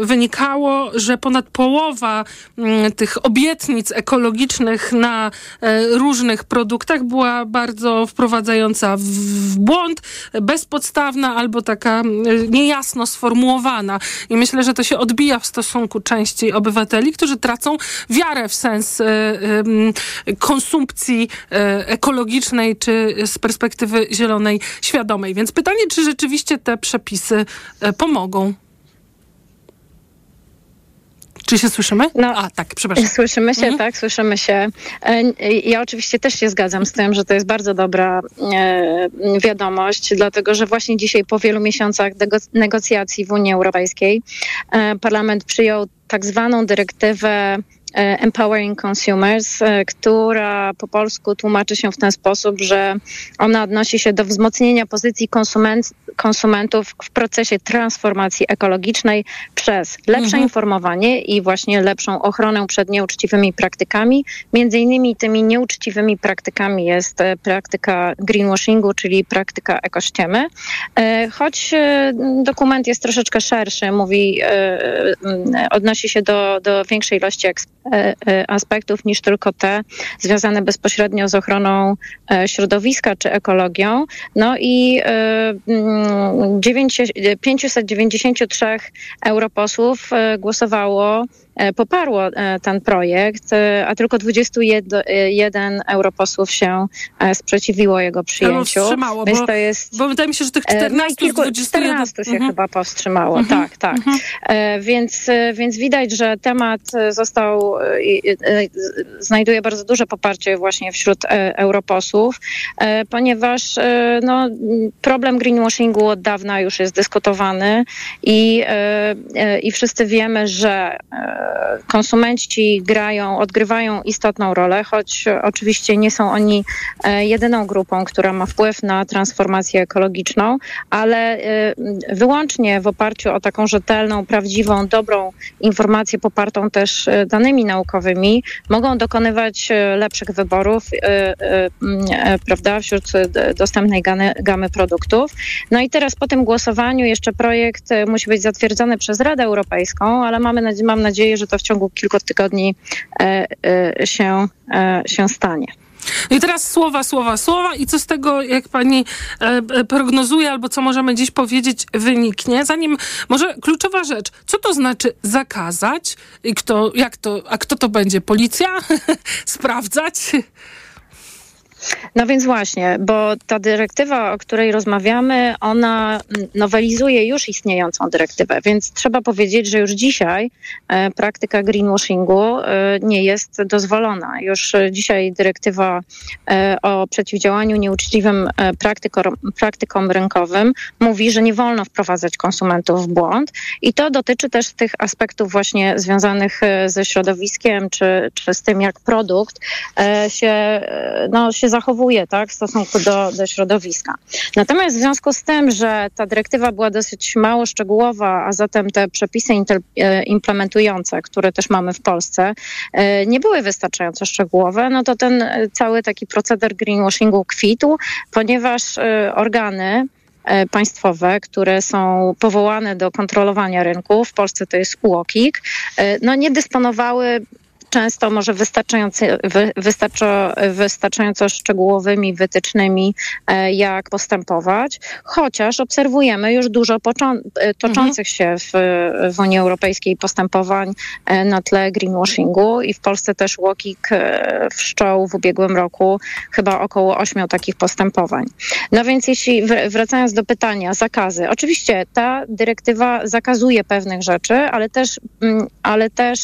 wynikało, że ponad połowa tych obietnic ekologicznych na różnych produktach była bardzo wprowadzająca w błąd, bezpodstawna albo taka niejasno sformułowana. I myślę, że to się odbija w stosunku części obywateli, którzy tracą wiarę w sens konsumpcji ekologicznej czy z perspektywy zielonej świadomej. Więc pytanie, czy rzeczywiście te przepisy e, pomogą? Czy się słyszymy? No, A, tak, przepraszam. Słyszymy się, mhm. tak, słyszymy się. E, ja oczywiście też się zgadzam z tym, że to jest bardzo dobra wiadomość, dlatego że właśnie dzisiaj po wielu miesiącach negocjacji w Unii Europejskiej parlament przyjął tak zwaną dyrektywę E, Empowering Consumers, e, która po polsku tłumaczy się w ten sposób, że ona odnosi się do wzmocnienia pozycji konsument, konsumentów w procesie transformacji ekologicznej przez lepsze mhm. informowanie i właśnie lepszą ochronę przed nieuczciwymi praktykami. Między innymi tymi nieuczciwymi praktykami jest e, praktyka greenwashingu, czyli praktyka ekościemy. Choć dokument jest troszeczkę szerszy, mówi, odnosi się do, do większej ilości ekspertów E, e, aspektów niż tylko te związane bezpośrednio z ochroną e, środowiska czy ekologią. No i 593 mm, europosłów głosowało E, poparło e, ten projekt, e, a tylko 21 europosłów się sprzeciwiło jego przyjęciu. Wstrzymało, Więc bo, to jest, bo wydaje mi się, że tych 14 no kilku, 14 się mhm. chyba powstrzymało, mhm. tak, tak. Mhm. Więc, więc widać, że temat został, znajduje bardzo duże poparcie właśnie wśród europosłów, ponieważ no, problem greenwashingu od dawna już jest dyskutowany i, i wszyscy wiemy, że konsumenci grają, odgrywają istotną rolę, choć oczywiście nie są oni e, jedyną grupą, która ma wpływ na transformację ekologiczną, ale e, wyłącznie w oparciu o taką rzetelną, prawdziwą, dobrą informację popartą też e, danymi naukowymi mogą dokonywać lepszych wyborów prawda, wśród dostępnej gamy produktów. No i teraz po tym głosowaniu jeszcze projekt musi być zatwierdzony przez Radę Europejską, ale mamy, mam nadzieję, że to w ciągu kilku tygodni e, e, się, e, się stanie. No i teraz słowa, słowa, słowa i co z tego, jak pani prognozuje, albo co możemy dziś powiedzieć, wyniknie. Zanim, może kluczowa rzecz, co to znaczy zakazać i kto, jak to, a kto to będzie? Policja? Sprawdzać? No więc właśnie, bo ta dyrektywa, o której rozmawiamy, ona nowelizuje już istniejącą dyrektywę, więc trzeba powiedzieć, że już dzisiaj e, praktyka greenwashingu e, nie jest dozwolona. Już dzisiaj dyrektywa e, o przeciwdziałaniu nieuczciwym praktykom, praktykom rynkowym mówi, że nie wolno wprowadzać konsumentów w błąd i to dotyczy też tych aspektów właśnie związanych ze środowiskiem, czy, czy z tym, jak produkt się, no, się zachowuje tak, w stosunku do, do środowiska. Natomiast w związku z tym, że ta dyrektywa była dosyć mało szczegółowa, a zatem te przepisy e, implementujące, które też mamy w Polsce, e, nie były wystarczająco szczegółowe, no to ten e, cały taki proceder greenwashingu kwitł, ponieważ organy, państwowe, które są powołane do kontrolowania rynku, w Polsce to jest UOKiK, no nie dysponowały często może wystarczająco, wystarczająco szczegółowymi wytycznymi, e, jak postępować, chociaż obserwujemy już dużo e, toczących się w, w Unii Europejskiej postępowań e, na tle greenwashingu i w Polsce też Łokik wszczął w ubiegłym roku chyba około ośmiu takich postępowań. No więc jeśli wracając do pytania, zakazy. Oczywiście ta dyrektywa zakazuje pewnych rzeczy, ale też, mm, ale też,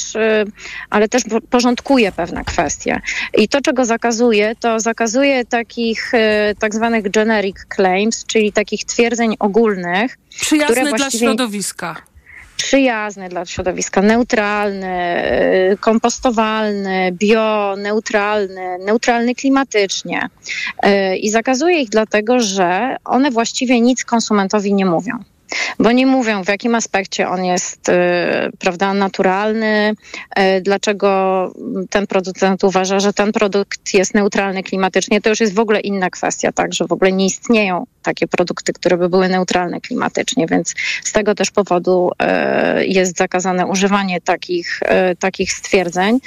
ale też porządkuje pewne kwestie. I to, czego zakazuje, to zakazuje takich e, tak zwanych generic claims, czyli takich twierdzeń ogólnych. Przyjazne dla środowiska przyjazny dla środowiska, neutralny, e, kompostowalny, bio, neutralny, neutralny klimatycznie. E, I zakazuje ich dlatego, że one właściwie nic konsumentowi nie mówią. Bo nie mówią w jakim aspekcie on jest y, prawda, naturalny, y, dlaczego ten producent uważa, że ten produkt jest neutralny klimatycznie. To już jest w ogóle inna kwestia, tak, że w ogóle nie istnieją takie produkty, które by były neutralne klimatycznie, więc z tego też powodu y, jest zakazane używanie takich, takich stwierdzeń.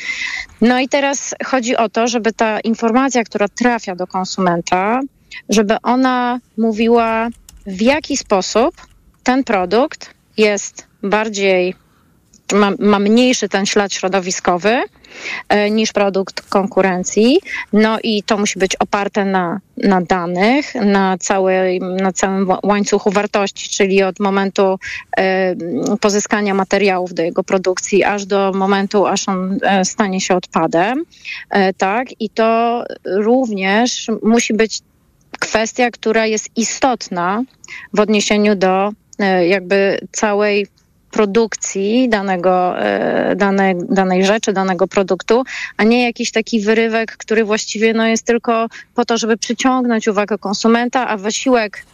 No i teraz chodzi o to, żeby ta informacja, która trafia do konsumenta, żeby ona mówiła, w jaki sposób ten produkt jest bardziej, ma, ma mniejszy ten ślad środowiskowy e, niż produkt konkurencji. No i to musi być oparte na, na danych, na, na całym łańcuchu wartości, czyli od momentu e, pozyskania materiałów do jego produkcji, aż do momentu, aż on e, stanie się odpadem. Tak, i to również musi być kwestia, która jest istotna w odniesieniu do jakby całej produkcji danego, e, dane, danej rzeczy, danego produktu, a nie jakiś taki wyrywek, który właściwie no, jest tylko po to, żeby przyciągnąć uwagę konsumenta, a wysiłek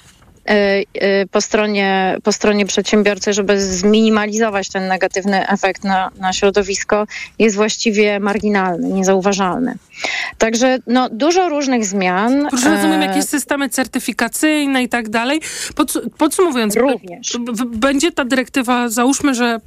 E, e, po stronie, po stronie przedsiębiorcy, żeby zminimalizować ten negatywny efekt na, na środowisko, jest właściwie marginalny, niezauważalny. Także no, dużo różnych zmian. Rozumiem, jakieś systemy certyfikacyjne i tak dalej. Podsumowując, Również. będzie ta dyrektywa, załóżmy, że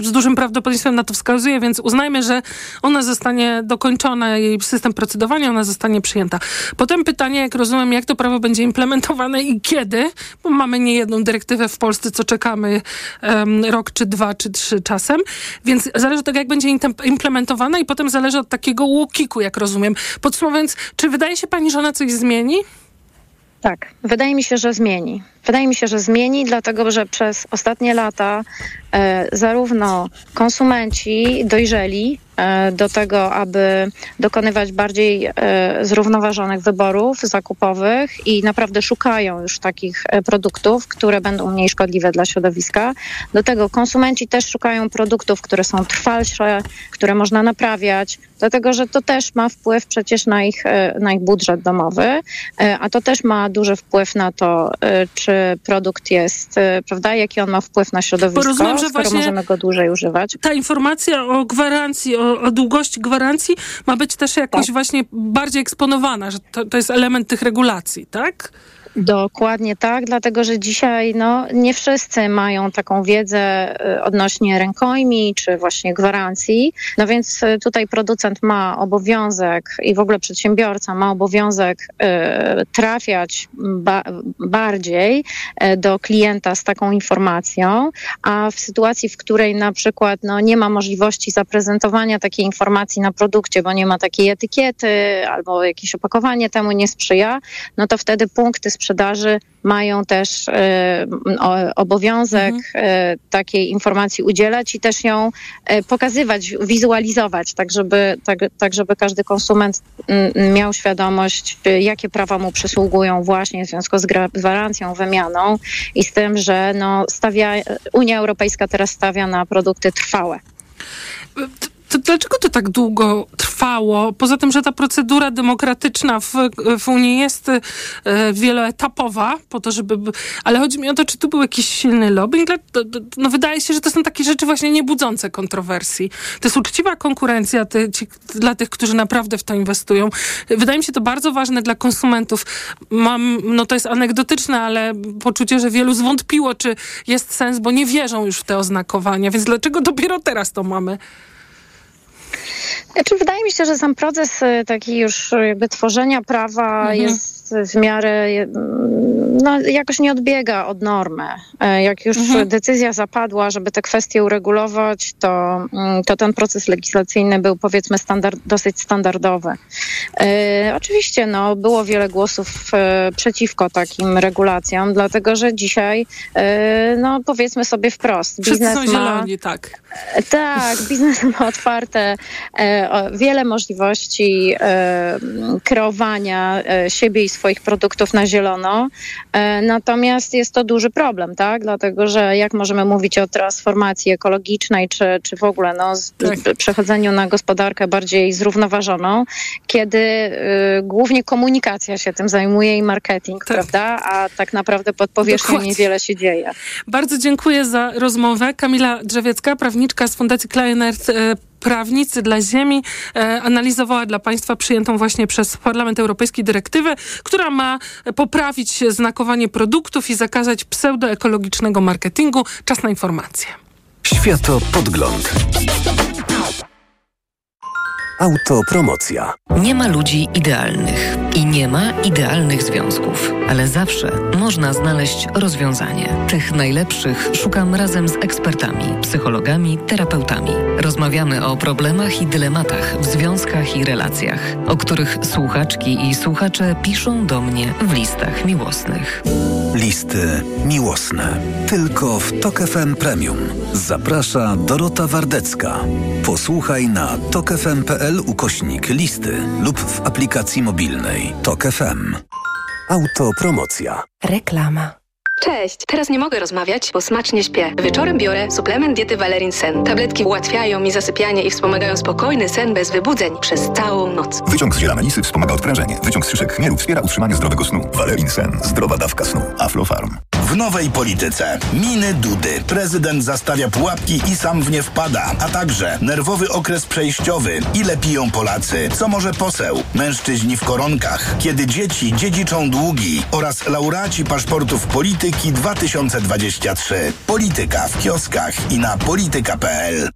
z dużym prawdopodobieństwem na to wskazuje, więc uznajmy, że ona zostanie dokończona, jej system procedowania, ona zostanie przyjęta. Potem pytanie, jak rozumiem, jak to prawo będzie implementowane i kiedy, bo mamy nie jedną dyrektywę w Polsce, co czekamy um, rok, czy dwa, czy trzy czasem, więc zależy od tego, jak będzie implementowana i potem zależy od takiego łukiku, jak rozumiem. Podsumowując, czy wydaje się pani, że ona coś zmieni? Tak, wydaje mi się, że zmieni. Wydaje mi się, że zmieni, dlatego że przez ostatnie lata e, zarówno konsumenci dojrzeli e, do tego, aby dokonywać bardziej e, zrównoważonych wyborów zakupowych i naprawdę szukają już takich produktów, które będą mniej szkodliwe dla środowiska. Do tego konsumenci też szukają produktów, które są trwalsze, które można naprawiać, dlatego że to też ma wpływ przecież na ich, na ich budżet domowy, a to też ma duży wpływ na to, czy produkt jest, y, prawda, jaki on ma wpływ na środowisko, Bo rozumiem, że skoro możemy go dłużej używać. Ta informacja o gwarancji, o, o długości gwarancji ma być też jakoś tak. właśnie bardziej eksponowana, że to, to jest element tych regulacji, tak? Dokładnie tak, dlatego że dzisiaj no, nie wszyscy mają taką wiedzę y, odnośnie rękojmi czy właśnie gwarancji. No więc y, tutaj producent ma obowiązek i w ogóle przedsiębiorca ma obowiązek y, trafiać ba bardziej y, do klienta z taką informacją, a w sytuacji, w której na przykład no, nie ma możliwości zaprezentowania takiej informacji na produkcie, bo nie ma takiej etykiety albo jakieś opakowanie temu nie sprzyja, no to wtedy punkty sprzedaży sprzedaży mają też e, obowiązek mhm. E, takiej informacji udzielać i też ją e, pokazywać, wizualizować, tak żeby, tak, tak żeby każdy konsument miał świadomość, jakie prawa mu przysługują właśnie w związku z gwarancją, wymianą i z tym, że no, stawia, Unia Europejska teraz stawia na produkty trwałe to dlaczego to tak długo trwało? Poza tym, że ta procedura demokratyczna w, w Unii jest e, wieloetapowa, po to, żeby. Ale chodzi mi o to, czy tu był jakiś silny lobbying. No, wydaje się, że to są takie rzeczy właśnie niebudzące kontrowersji. To jest uczciwa konkurencja ty, ci, dla tych, którzy naprawdę w to inwestują. Wydaje mi się to bardzo ważne dla konsumentów. Mam, no to jest anegdotyczne, ale poczucie, że wielu zwątpiło, czy jest sens, bo nie wierzą już w te oznakowania. Więc dlaczego dopiero teraz to mamy? Znaczy, wydaje mi się, że sam proces y, taki już jakby tworzenia prawa mhm. jest w miarę no, jakoś nie odbiega od normy. E, jak już mhm. decyzja zapadła, żeby te kwestie uregulować, to, mm, to ten proces legislacyjny był powiedzmy standard, dosyć standardowy. E, oczywiście no, było wiele głosów e, przeciwko takim regulacjom, dlatego że dzisiaj e, no, powiedzmy sobie wprost, biznes są ma... Zieloni, tak. Tak, biznes ma otwarte e, wiele możliwości e, kreowania siebie i swoich produktów na zielono. E, natomiast jest to duży problem, tak? Dlatego, że jak możemy mówić o transformacji ekologicznej, czy, czy w ogóle no, z, tak. przechodzeniu na gospodarkę bardziej zrównoważoną, kiedy y, głównie komunikacja się tym zajmuje i marketing, tak. prawda? A tak naprawdę pod powierzchnią Dokładnie. niewiele się dzieje. Bardzo dziękuję za rozmowę. Kamila Drzewiecka, prawniczka z Fundacji Klein Earth, prawnicy dla ziemi e, analizowała dla państwa przyjętą właśnie przez Parlament Europejski dyrektywę, która ma poprawić znakowanie produktów i zakazać pseudoekologicznego marketingu. Czas na informacje. Światopodgląd. Autopromocja. Nie ma ludzi idealnych i nie ma idealnych związków, ale zawsze można znaleźć rozwiązanie. Tych najlepszych szukam razem z ekspertami, psychologami, terapeutami. Rozmawiamy o problemach i dylematach w związkach i relacjach, o których słuchaczki i słuchacze piszą do mnie w listach miłosnych. Listy miłosne. Tylko w Tok FM Premium. Zaprasza Dorota Wardecka. Posłuchaj na tokefm.pl ukośnik listy lub w aplikacji mobilnej Tok FM. Autopromocja. Reklama. Cześć, teraz nie mogę rozmawiać, bo smacznie śpię. Wieczorem biorę suplement diety Valerin Sen. Tabletki ułatwiają mi zasypianie i wspomagają spokojny sen bez wybudzeń przez całą noc. Wyciąg z ziela melisy wspomaga odprężenie. Wyciąg z szyszek chmielu wspiera utrzymanie zdrowego snu. Valerin Sen. Zdrowa dawka snu. Aflofarm. Nowej polityce. Miny Dudy. Prezydent zastawia pułapki i sam w nie wpada. A także nerwowy okres przejściowy. Ile piją Polacy? Co może poseł? Mężczyźni w koronkach. Kiedy dzieci dziedziczą długi. Oraz laureaci paszportów polityki 2023. Polityka w kioskach i na polityka.pl.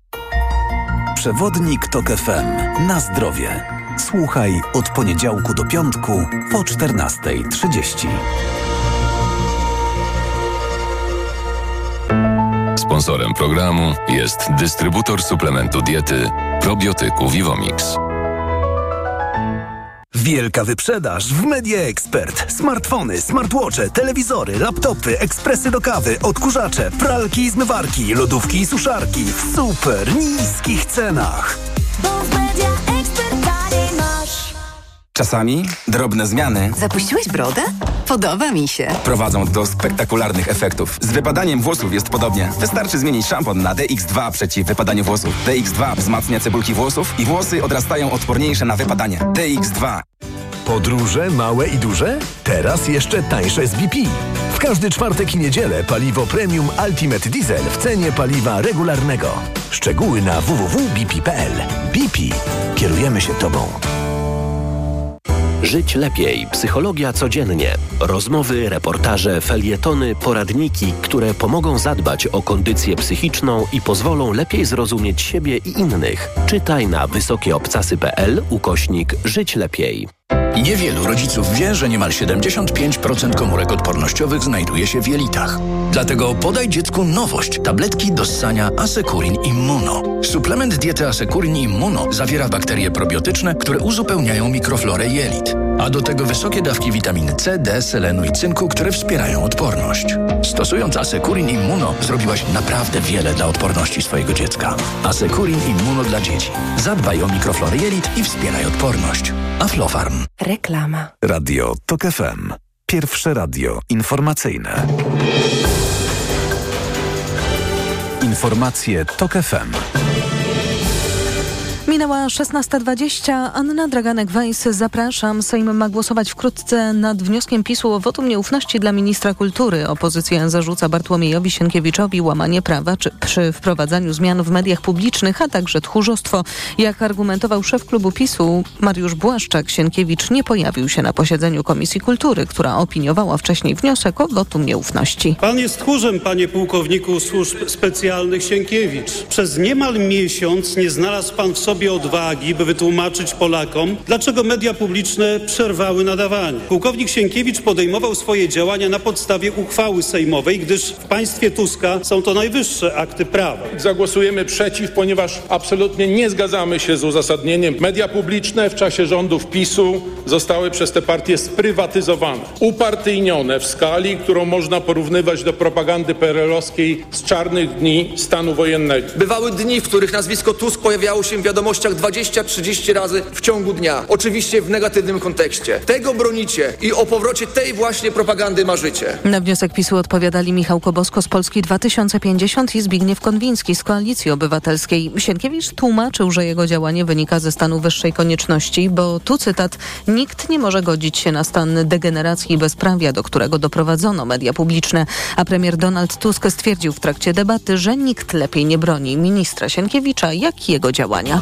Przewodnik TOK FM. Na zdrowie. Słuchaj od poniedziałku do piątku po 14.30. Sponsorem programu jest dystrybutor suplementu diety probiotyku Vivomix. Wielka wyprzedaż w Media Expert. Smartfony, smartwatche, telewizory, laptopy, ekspresy do kawy, odkurzacze, pralki i zmywarki, lodówki i suszarki w super niskich cenach. Bo w Media Czasami drobne zmiany. Zapuściłeś brodę? Podoba mi się. Prowadzą do spektakularnych efektów. Z wypadaniem włosów jest podobnie. Wystarczy zmienić szampon na DX2 przeciw wypadaniu włosów. DX2 wzmacnia cebulki włosów i włosy odrastają odporniejsze na wypadanie. DX2. Podróże małe i duże? Teraz jeszcze tańsze z BP. W każdy czwartek i niedzielę paliwo premium Ultimate Diesel w cenie paliwa regularnego. Szczegóły na www.bp.pl. BP. Kierujemy się Tobą. Żyć lepiej. Psychologia codziennie. Rozmowy, reportaże, felietony, poradniki, które pomogą zadbać o kondycję psychiczną i pozwolą lepiej zrozumieć siebie i innych. Czytaj na wysokieobcasy.pl ukośnik Żyć lepiej. Niewielu rodziców wie, że niemal 75% komórek odpornościowych znajduje się w jelitach. Dlatego podaj dziecku nowość. Tabletki do ssania Asekurin Immuno. Suplement diety Asekurin Immuno zawiera bakterie probiotyczne, które uzupełniają mikroflorę jelit. A do tego wysokie dawki witaminy C, D, selenu i cynku, które wspierają odporność. Stosując Asekurin Immuno zrobiłaś naprawdę wiele dla odporności swojego dziecka. Asekurin Immuno dla dzieci. Zadbaj o mikroflorę jelit i wspieraj odporność. Aflofarm. Reklama. Radio TOK FM. Pierwsze radio informacyjne. Informacje TOK FM. Minęła 16.20. Anna Draganek-Weiss, zapraszam. Sejm ma głosować wkrótce nad wnioskiem PiSu o wotum nieufności dla ministra kultury. Opozycja zarzuca Bartłomiejowi Sienkiewiczowi łamanie prawa czy przy wprowadzaniu zmian w mediach publicznych, a także tchórzostwo. Jak argumentował szef klubu PiSu Mariusz Błaszczak, Sienkiewicz nie pojawił się na posiedzeniu Komisji Kultury, która opiniowała wcześniej wniosek o wotum nieufności. Pan jest tchórzem, panie pułkowniku służb specjalnych Sienkiewicz. Przez niemal miesiąc nie znalazł pan w sobie odwagi, by wytłumaczyć Polakom, dlaczego media publiczne przerwały nadawanie. Pułkownik Sienkiewicz podejmował swoje działania na podstawie uchwały sejmowej, gdyż w państwie Tuska są to najwyższe akty prawa. Zagłosujemy przeciw, ponieważ absolutnie nie zgadzamy się z uzasadnieniem. Media publiczne w czasie rządów PiSu zostały przez te partie sprywatyzowane, upartyjnione w skali, którą można porównywać do propagandy perelowskiej z czarnych dni stanu wojennego. Bywały dni, w których nazwisko Tusk pojawiało się w wiadomościach 20-30 razy w ciągu dnia. Oczywiście w negatywnym kontekście. Tego bronicie i o powrocie tej właśnie propagandy marzycie. Na wniosek PiSu odpowiadali Michał Kobosko z Polski 2050 i Zbigniew Konwiński z Koalicji Obywatelskiej. Sienkiewicz tłumaczył, że jego działanie wynika ze stanu wyższej konieczności, bo tu cytat, nikt nie może godzić się na stan degeneracji i bezprawia, do którego doprowadzono media publiczne, a premier Donald Tusk stwierdził w trakcie debaty, że nikt lepiej nie broni ministra Sienkiewicza, jak jego działania.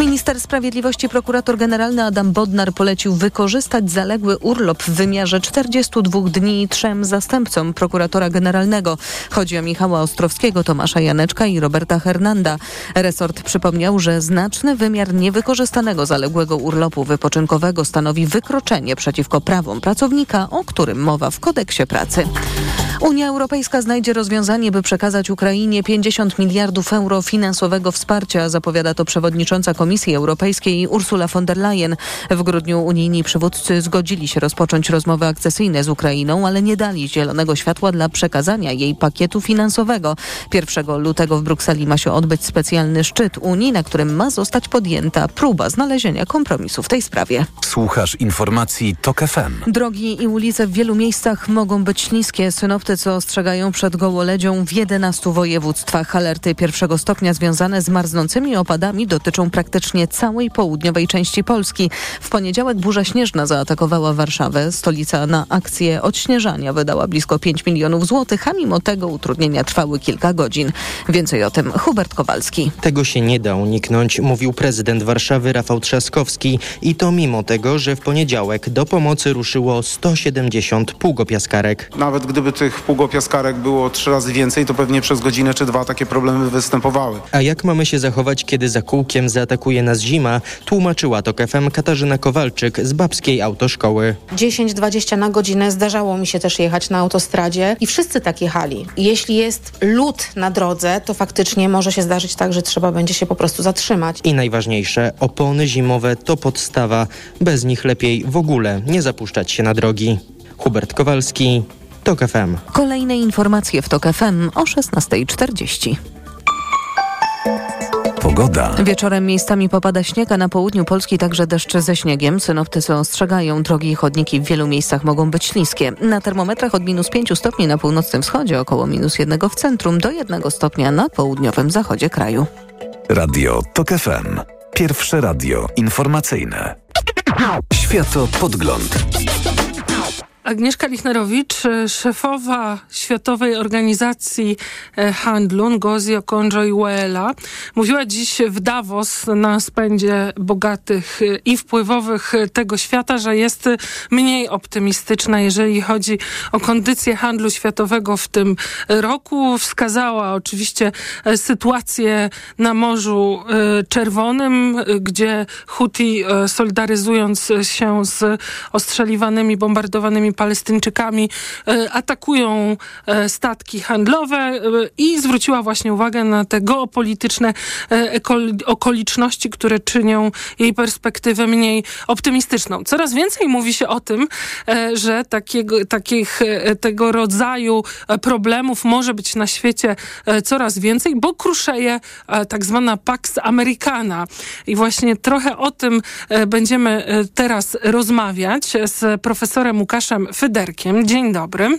Minister Sprawiedliwości prokurator generalny Adam Bodnar polecił wykorzystać zaległy urlop w wymiarze 42 dni trzem zastępcom prokuratora generalnego. Chodzi o Michała Ostrowskiego, Tomasza Janeczka i Roberta Hernanda. Resort przypomniał, że znaczny wymiar niewykorzystanego zaległego urlopu wypoczynkowego stanowi wykroczenie przeciwko prawom pracownika, o którym mowa w kodeksie pracy. Unia Europejska znajdzie rozwiązanie, by przekazać Ukrainie 50 miliardów euro finansowego wsparcia, zapowiada to przewodnicząca Komisji Europejskiej Ursula von der Leyen. W grudniu unijni przywódcy zgodzili się rozpocząć rozmowy akcesyjne z Ukrainą, ale nie dali zielonego światła dla przekazania jej pakietu finansowego. 1 lutego w Brukseli ma się odbyć specjalny szczyt Unii, na którym ma zostać podjęta próba znalezienia kompromisu w tej sprawie. Słuchasz informacji TOK FM. Drogi i ulice w wielu miejscach mogą być śliskie. Synoptycy ostrzegają przed gołoledzią w 11 województwach. Alerty pierwszego stopnia związane z marznącymi opadami dotyczą praktycznie całej południowej części Polski. W poniedziałek burza śnieżna zaatakowała Warszawę. Stolica na akcję odśnieżania wydała blisko 5 milionów złotych, a mimo tego utrudnienia trwały kilka godzin. Więcej o tym Hubert Kowalski. Tego się nie da uniknąć, mówił prezydent Warszawy Rafał Trzaskowski. I to mimo tego, że w poniedziałek do pomocy ruszyło 170 pługopiaskarek. Nawet gdyby tych pługopiaskarek było trzy razy więcej, to pewnie przez godzinę czy dwa takie problemy występowały. A jak mamy się zachować, kiedy za kółkiem zaatakuje nas zima, tłumaczyła to FM Katarzyna Kowalczyk z babskiej autoszkoły. 10-20 na godzinę zdarzało mi się też jechać na autostradzie i wszyscy tak jechali. Jeśli jest lód na drodze, to faktycznie może się zdarzyć tak, że trzeba będzie się po prostu zatrzymać. I najważniejsze, opony zimowe to podstawa. Bez nich lepiej w ogóle nie zapuszczać się na drogi. Hubert Kowalski, TOK FM. Kolejne informacje w TOK FM o 16.40. Pogoda. Wieczorem miejscami popada śnieg, a na południu Polski także deszcz ze śniegiem. Synoptycy ostrzegają, drogi i chodniki w wielu miejscach mogą być śliskie. Na termometrach od minus 5 stopni na północnym wschodzie, około minus 1 w centrum, do 1 stopnia na południowym zachodzie kraju. Radio TOK FM. Pierwsze radio informacyjne. Światopodgląd. Agnieszka Lichnerowicz, szefowa Światowej Organizacji Handlu Ngozi Okonjo-Iweala, mówiła dziś w Davos na spędzie bogatych i wpływowych tego świata, że jest mniej optymistyczna, jeżeli chodzi o kondycję handlu światowego w tym roku. Wskazała oczywiście sytuację na Morzu Czerwonym, gdzie Houthi solidaryzując się z ostrzeliwanymi, bombardowanymi Palestyńczykami atakują statki handlowe i zwróciła właśnie uwagę na te geopolityczne okoliczności, które czynią jej perspektywę mniej optymistyczną. Coraz więcej mówi się o tym, że takiego, takich, tego rodzaju problemów może być na świecie coraz więcej, bo kruszeje tak zwana Pax Americana. I właśnie trochę o tym będziemy teraz rozmawiać z profesorem Łukaszem Federkiem. Dzień dobry.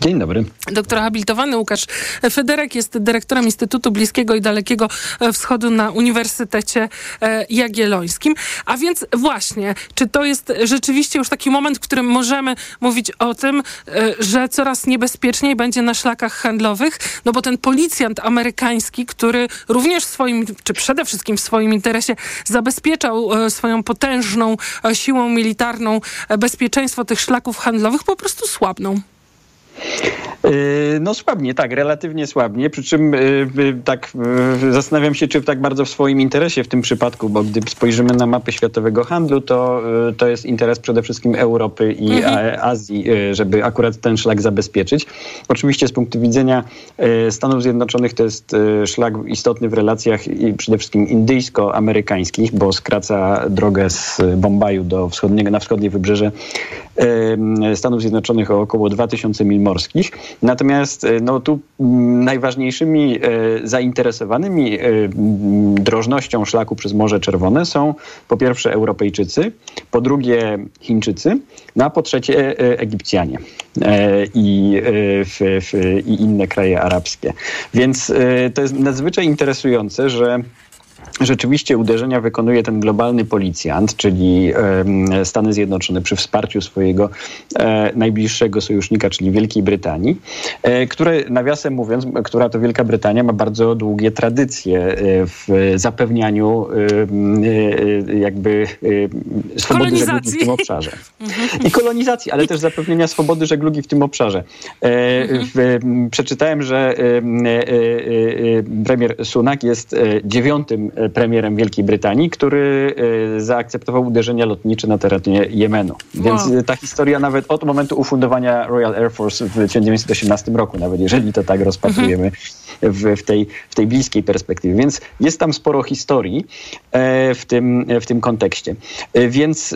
Dzień dobry. Doktor habilitowany Łukasz Federek jest dyrektorem Instytutu Bliskiego i Dalekiego Wschodu na Uniwersytecie Jagiellońskim. A więc właśnie, czy to jest rzeczywiście już taki moment, w którym możemy mówić o tym, że coraz niebezpieczniej będzie na szlakach handlowych? No bo ten policjant amerykański, który również w swoim, czy przede wszystkim w swoim interesie zabezpieczał swoją potężną siłą militarną bezpieczeństwo tych szlaków handlowych, po prostu słabną. No słabnie, tak, relatywnie słabnie, przy czym tak zastanawiam się, czy tak bardzo w swoim interesie w tym przypadku, bo gdy spojrzymy na mapę światowego handlu, to, to jest interes przede wszystkim Europy i mhm. Azji, żeby akurat ten szlak zabezpieczyć. Oczywiście z punktu widzenia Stanów Zjednoczonych to jest szlak istotny w relacjach przede wszystkim indyjsko-amerykańskich, bo skraca drogę z Bombaju do wschodniego, na wschodnie wybrzeże Stanów Zjednoczonych o około 2000 mil morskich. Natomiast e, no, tu najważniejszymi e, zainteresowanymi e, drożnością szlaku przez Morze Czerwone są po pierwsze Europejczycy, po drugie Chińczycy, no a po trzecie Egipcjanie i, i inne kraje arabskie. Więc to jest nadzwyczaj interesujące, że rzeczywiście uderzenia wykonuje ten globalny policjant, czyli Stany Zjednoczone przy wsparciu swojego e, najbliższego sojusznika, czyli Wielkiej Brytanii, e, które nawiasem mówiąc, która to Wielka Brytania ma bardzo długie tradycje e, w zapewnianiu jakby swobody żeglugi w tym obszarze. Mhm. I kolonizacji, ale też zapewnienia swobody żeglugi w tym obszarze. Mhm. Przeczytałem, że premier Sunak jest dziewiątym premierem Wielkiej Brytanii, który e, zaakceptował uderzenia lotnicze na terenie Jemenu. Więc wow. ta historia nawet od momentu ufundowania Royal Air Force w 1918 roku, nawet jeżeli to tak rozpatrujemy mhm. w, w, tej, w tej bliskiej perspektywie. Więc jest tam sporo historii e, w tym, w tym kontekście. E, więc,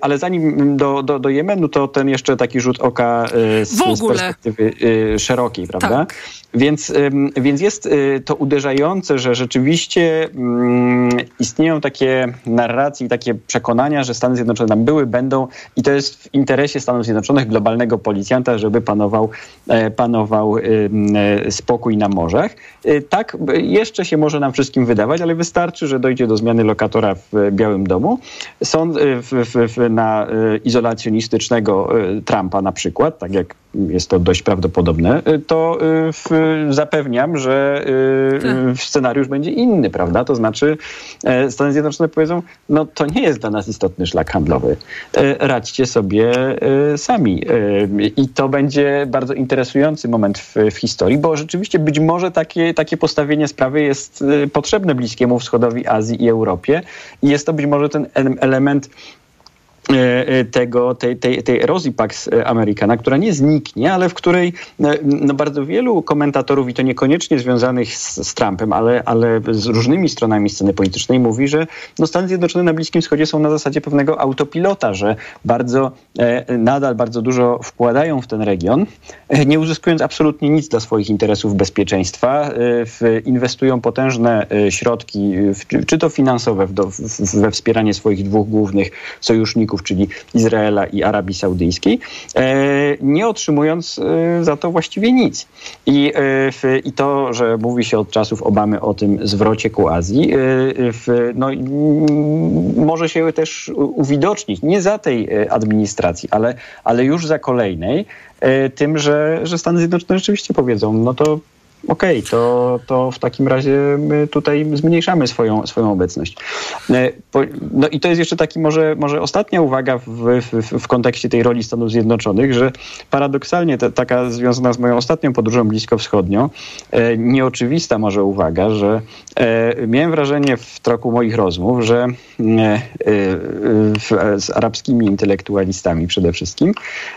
ale zanim do, do, do Jemenu, to ten jeszcze taki rzut oka z, z perspektywy szerokiej, prawda? Tak. Więc, więc jest to uderzające, że rzeczywiście rzeczywiście mm, istnieją takie narracje i takie przekonania, że Stany Zjednoczone tam były, będą i to jest w interesie Stanów Zjednoczonych, globalnego policjanta, żeby panował, e, panował e, spokój na morzach. E, tak jeszcze się może nam wszystkim wydawać, ale wystarczy, że dojdzie do zmiany lokatora w Białym Domu. Sąd w, w, w, na izolacjonistycznego Trumpa na przykład, tak jak jest to dość prawdopodobne, to zapewniam, że tak. scenariusz będzie inny prawda? To znaczy e, Stany Zjednoczone powiedzą, no to nie jest dla nas istotny szlak handlowy. E, radźcie sobie e, sami. I to będzie bardzo interesujący moment w, w historii, bo rzeczywiście być może takie, takie postawienie sprawy jest potrzebne Bliskiemu Wschodowi, Azji i Europie. I jest to być może ten element tego, tej, tej, tej erozji Pax Americana, która nie zniknie, ale w której e, no, bardzo wielu komentatorów, i to niekoniecznie związanych z, z Trumpem, ale, ale z różnymi stronami sceny politycznej, mówi, że no, Stany Zjednoczone na Bliskim Wschodzie są na zasadzie pewnego autopilota, że bardzo, nadal bardzo dużo wkładają w ten region, nie uzyskując absolutnie nic dla swoich interesów bezpieczeństwa, inwestują potężne środki, czy to finansowe, we wspieranie swoich dwóch głównych sojuszników, czyli Izraela i Arabii Saudyjskiej, e, nie otrzymując e, za to właściwie nic. I, e, I to, że mówi się od czasów Obamy o tym zwrocie ku Azji, no, może się też uwidocznić, nie za tej administracji, ale, ale już za kolejnej, tym, że, że Stany Zjednoczone rzeczywiście powiedzą, no to Okej, okay, to, to w takim razie my tutaj zmniejszamy swoją, swoją obecność. E, no i to jest jeszcze taki może, może ostatnia uwaga w, w, w kontekście tej roli Stanów Zjednoczonych, że paradoksalnie ta, taka związana z moją ostatnią podróżą bliskowschodnią, e, nieoczywista może uwaga, że e, miałem wrażenie w toku moich rozmów, że z arabskimi intelektualistami przede wszystkim,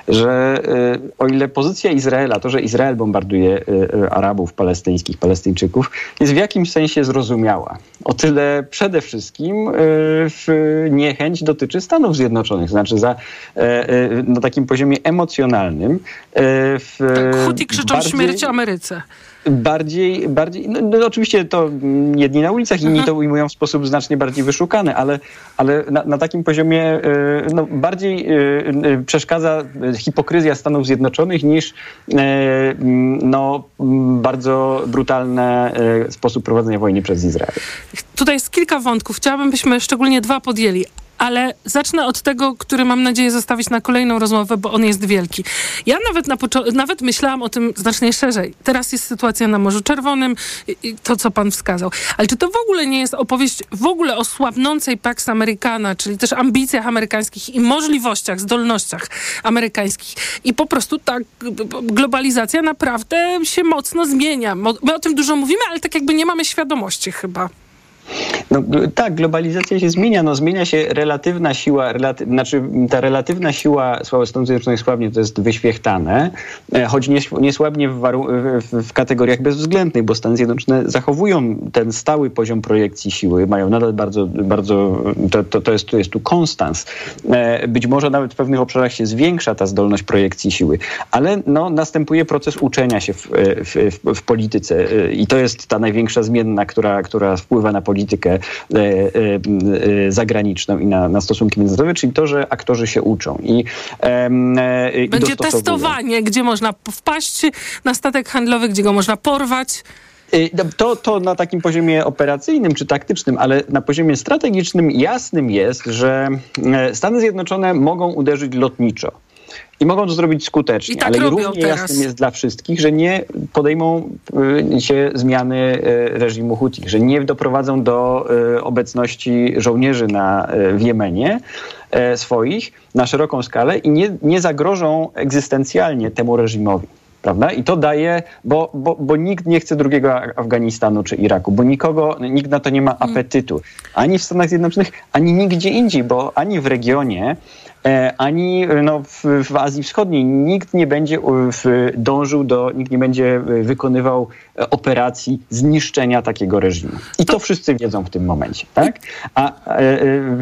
że o ile pozycja Izraela, to, że Izrael bombarduje Arabów, palestyńskich, Palestyńczyków, jest w jakimś sensie zrozumiała. O tyle przede wszystkim y, niechęć dotyczy Stanów Zjednoczonych, znaczy za, e, e, na takim poziomie emocjonalnym. E, w, tak, Huti krzyczą bardziej... śmierć Ameryce bardziej, bardziej no, no, oczywiście to jedni na ulicach, inni mhm. to ujmują w sposób znacznie bardziej wyszukany, ale, ale na, na takim poziomie y, no, bardziej y, y, przeszkadza hipokryzja Stanów Zjednoczonych niż no, bardzo brutalny sposób prowadzenia wojny przez Izrael. Tutaj jest kilka wątków. Chciałabym, byśmy szczególnie dwa podjęli ale zacznę od tego, który mam nadzieję zostawić na kolejną rozmowę, bo on jest wielki. Ja nawet, na nawet myślałam o tym znacznie szerzej. Teraz jest sytuacja na Morzu Czerwonym, to co pan wskazał. Ale czy to w ogóle nie jest opowieść w ogóle o słabnącej Pax Americana, czyli też ambicjach amerykańskich i możliwościach, zdolnościach amerykańskich. I po prostu ta globalizacja naprawdę się mocno zmienia. My o tym dużo mówimy, ale tak jakby nie mamy świadomości chyba. No, tak, globalizacja się zmienia. No, zmienia się relatywna siła, relaty, znaczy ta relatywna siła Stanów Zjednoczonych słabnie to jest wyświechtane, e, choć nie, nie słabnie w, w, w, kategoriach bezwzględnych, bo Stany Zjednoczone zachowują ten stały poziom projekcji siły, mają nadal bardzo, bardzo to, to, to, jest, to jest tu konstans. E, być może nawet w pewnych obszarach się zwiększa ta zdolność projekcji siły, ale no, następuje proces uczenia się w, w, w polityce e, i to jest ta największa zmienna, która, która wpływa na politykę E, e, zagraniczną i na, na stosunki międzynarodowe, czyli to, że aktorzy się uczą. I, e, Będzie testowanie, gdzie można wpaść na statek handlowy, gdzie go można porwać. No, to, to na takim poziomie operacyjnym czy taktycznym, ale na poziomie strategicznym jasnym jest, że Stany Zjednoczone mogą uderzyć lotniczo. I mogą to zrobić skutecznie, tak ale równie teraz. jasnym jest dla wszystkich, że nie podejmą y, się zmiany y, reżimu Houthi, że nie doprowadzą do y, obecności żołnierzy na, w Jemenie swoich na szeroką skalę i nie, nie zagrożą egzystencjalnie temu reżimowi. Prawda? I to daje, bo, bo, bo nikt nie chce drugiego Afganistanu czy Iraku, bo nikogo, nikt na to nie ma mm. apetytu. Ani w Stanach Zjednoczonych, ani nigdzie indziej, bo ani w regionie ani no, w, w Azji Wschodniej nikt nie będzie w, dążył do, nikt nie będzie e, wykonywał e, operacji zniszczenia takiego reżimu. I to wszyscy wiedzą w tym momencie, tak? A,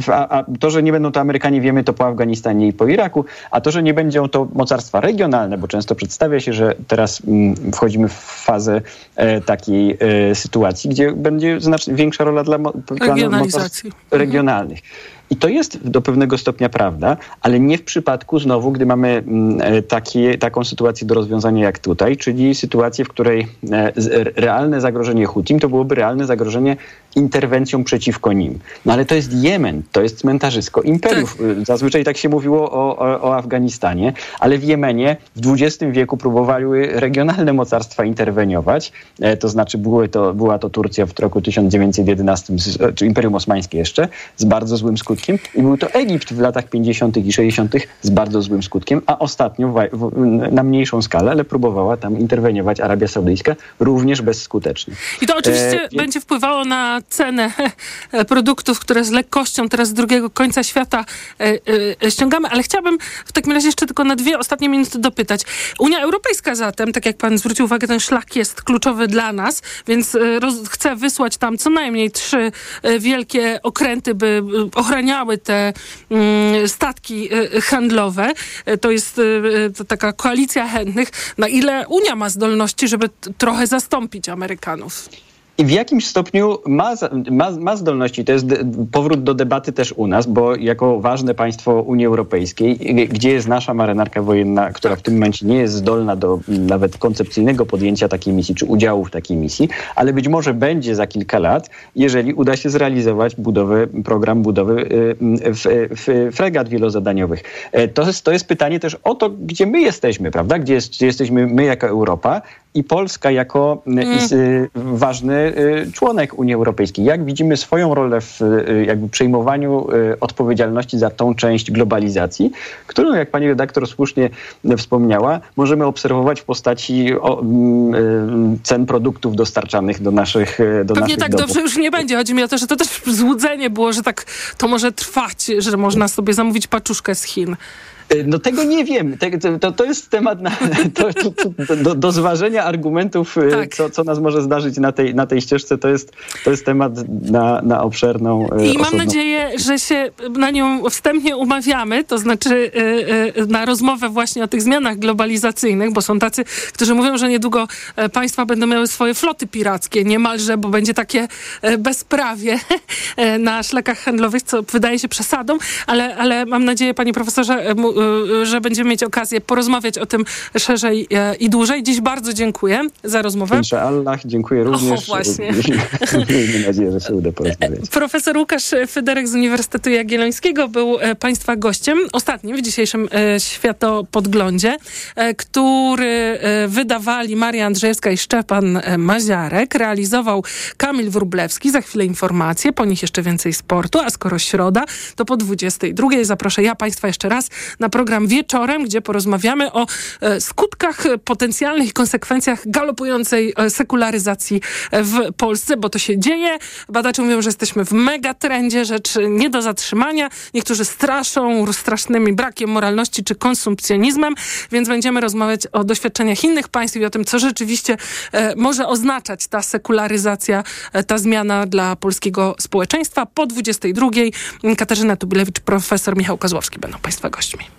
a, a to, że nie będą to Amerykanie, wiemy to po Afganistanie i po Iraku, a to, że nie będą to mocarstwa regionalne, bo często przedstawia się, że teraz mm, wchodzimy w fazę takiej sytuacji, gdzie będzie znacznie większa rola dla, dla mocarstw regionalnych. I to jest do pewnego stopnia prawda, ale nie w przypadku znowu, gdy mamy mm, e, takie, taką sytuację do rozwiązania jak tutaj, czyli sytuację, w której e, realne zagrożenie Hutim to byłoby realne zagrożenie interwencją przeciwko nim. No ale to jest Jemen, to jest cmentarzysko imperiów. Tak. Zazwyczaj tak się mówiło o, o, o, Afganistanie, ale w Jemenie w XX wieku próbowały regionalne mocarstwa interweniować, e, to znaczy były to, była to Turcja w roku 1911, czy Imperium Osmańskie jeszcze, z bardzo złym skutkiem i był to Egipt w latach 50. i 60. z bardzo złym skutkiem, a ostatnio w, w, na mniejszą skalę, ale próbowała tam interweniować Arabia Saudyjska również bezskutecznie. I to oczywiście e, będzie wpływało na cenę produktów, które z lekkością teraz z drugiego końca świata e, e, ściągamy, ale chciałabym w takim razie jeszcze tylko na dwie ostatnie minuty dopytać. Unia Europejska zatem, tak jak pan zwrócił uwagę, ten szlak jest kluczowy dla nas, więc e, chce wysłać tam co najmniej trzy wielkie okręty, by ochraniały te mm, statki handlowe. To jest taka koalicja chętnych. Na ile Unia ma zdolności, żeby trochę zastąpić Amerykanów? I w jakimś stopniu ma, ma, ma zdolności. To jest powrót do debaty też u nas, bo jako ważne państwo Unii Europejskiej, gdzie jest nasza marynarka wojenna, która w tym momencie nie jest zdolna do nawet koncepcyjnego podjęcia takiej misji, czy udziału w takiej misji, ale być może będzie za kilka lat, jeżeli uda się zrealizować budowę, program budowy y, w, w fregat wielozadaniowych. E, to jest, to jest pytanie też o to, gdzie my jesteśmy, prawda? Gdzie, jest, gdzie jesteśmy my jako Europa i Polska jako mm. ważny Y, członek Unii Europejskiej. Jak widzimy swoją rolę w y, jakby przejmowaniu y, odpowiedzialności za tą część globalizacji, którą, jak pani redaktor słusznie wspomniała, możemy obserwować w postaci mm, cen produktów dostarczanych do naszych do Pewnie naszych tak domów. dobrze już nie będzie. Chodzi mi o to, że to też złudzenie było, że tak to może trwać, że można sobie zamówić paczuszkę z Chin. E, no tego nie wiem. To, to jest temat na, to, to, do, do, zważenia argumentów, e, tak. co, co nas może zdarzyć na tej, na tej ścieżce. To jest, to jest temat na, na obszerną e, I mam nadzieję, że się na nią wstępnie umawiamy, to znaczy na rozmowę właśnie o tych zmianach globalizacyjnych, bo są tacy, którzy mówią, że niedługo państwa będą miały swoje floty pirackie, niemalże, bo będzie takie bezprawie na szlakach handlowych, co wydaje się przesadą, ale, ale mam nadzieję, panie profesorze, y, że będziemy mieć okazję porozmawiać o tym szerzej e, i dłużej. Dziś bardzo dziękuję za rozmowę. Insza Allah, dziękuję również. właśnie. Miejmy nadzieję, że się uda porozmawiać. Profesor Łukasz Fyderek z Uniwersytetu Jagiellońskiego był e, Państwa gościem, ostatnim w dzisiejszym e, Światopodglądzie, który wydawali Maria Andrzejewska i Szczepan Maziarek. Realizował Kamil Wróblewski. Za chwilę informacje, po nich jeszcze więcej sportu, a skoro środa, to po 22 zaproszę ja Państwa jeszcze raz na program Wieczorem, gdzie porozmawiamy o e, skutkach, potencjalnych konsekwencjach galopującej e, sekularyzacji e, w Polsce, bo to się dzieje. Badacze mówią, że jesteśmy w megatrendzie, rzecz nie do zatrzymania. Niektórzy straszą strasznymi brakiem moralności czy konsumpcjonizmem, więc będziemy rozmawiać o doświadczeniach innych państw i o tym, co rzeczywiście może oznaczać ta sekularyzacja, ta zmiana dla polskiego społeczeństwa. Po 22 Katarzyna Tubilewicz, profesor Michał Kozłowski będą Państwa gośćmi.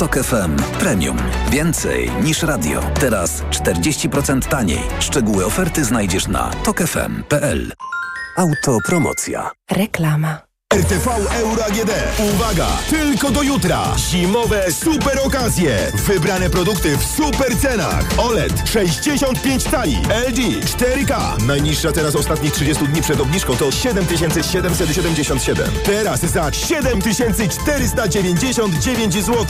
Tok FM Premium. Więcej niż radio. Teraz 40% taniej. Szczegóły oferty znajdziesz na tokefm.pl. Autopromocja. Reklama. RTV Euro AGD. Uwaga! Tylko do jutra. Zimowe super okazje. Wybrane produkty w super cenach. OLED 65 cali. LG 4K. Najniższa teraz ostatnich 30 dni przed obniżką to 7777. Teraz za 7499 zł.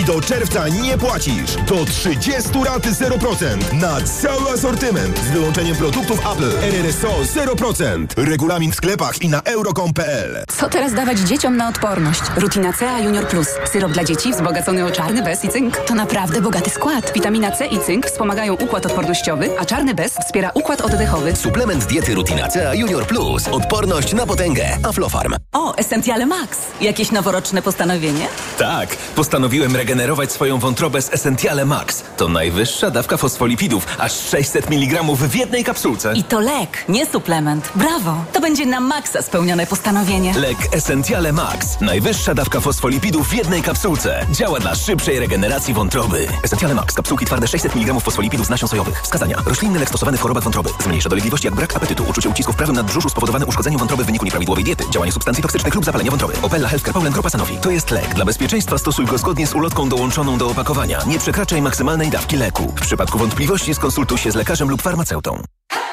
I do czerwca nie płacisz. Do 30 rat 0%. Na cały asortyment. Z wyłączeniem produktów Apple. RRSO 0%. Regulamin w sklepach i na euro.com.pl. Co teraz dawać dzieciom na odporność? Rutina C A Junior Plus. Syrop dla dzieci wzbogacony o czarny bez i cynk. To naprawdę bogaty skład. Witamina C i cynk wspomagają układ odpornościowy, a czarny bez wspiera układ oddechowy. Suplement diety Rutina C Junior Plus. Odporność na potęgę. Aflofarm. O, Essentiale Max. Jakieś noworoczne postanowienie? Tak, postanowiłem regenerować swoją wątrobę z Essentiale Max. To najwyższa dawka fosfolipidów, aż 600 mg w jednej kapsułce. I to lek, nie suplement. Brawo! To będzie na maksa spełnione postanowienie. Lek Essentiale Max. Najwyższa dawka fosfolipidów w jednej kapsułce. Działa dla szybszej regeneracji wątroby. Essentiale Max. Kapsułki twarde 600 mg fosfolipidów z nasion sojowych. Wskazania. Roślinny lek stosowany w chorobach wątroby. Zmniejsza dolegliwości jak brak apetytu, uczucie ucisku w prawym nadbrzuszu spowodowane uszkodzeniem wątroby w wyniku nieprawidłowej diety, działanie substancji toksycznych lub zapalenia wątroby. Opella Healthcare Paulen Kropa Sanofi. To jest lek. Dla bezpieczeństwa stosuj go zgodnie z ulotką dołączoną do opakowania. Nie przekraczaj maksymalnej dawki leku. W przypadku wątpliwości skonsultuj się z lekarzem lub farmaceutą.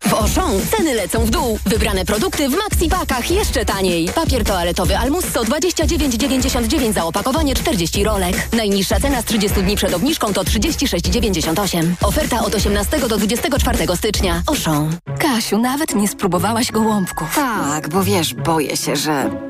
W Auchan ceny lecą w dół. Wybrane produkty w maxi pakach jeszcze taniej. Papier toaletowy Almusso 29,99 za opakowanie 40 rolek. Najniższa cena z 30 dni przed obniżką to 36,98. Oferta od 18 do 24 stycznia. Auchan. Kasiu, nawet nie spróbowałaś gołąbków. Tak, bo wiesz, boję się, że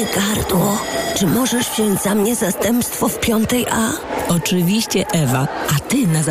mnie gardło. Czy możesz wziąć za mnie zastępstwo w piątej A? Oczywiście, Ewa. A ty na zapalenie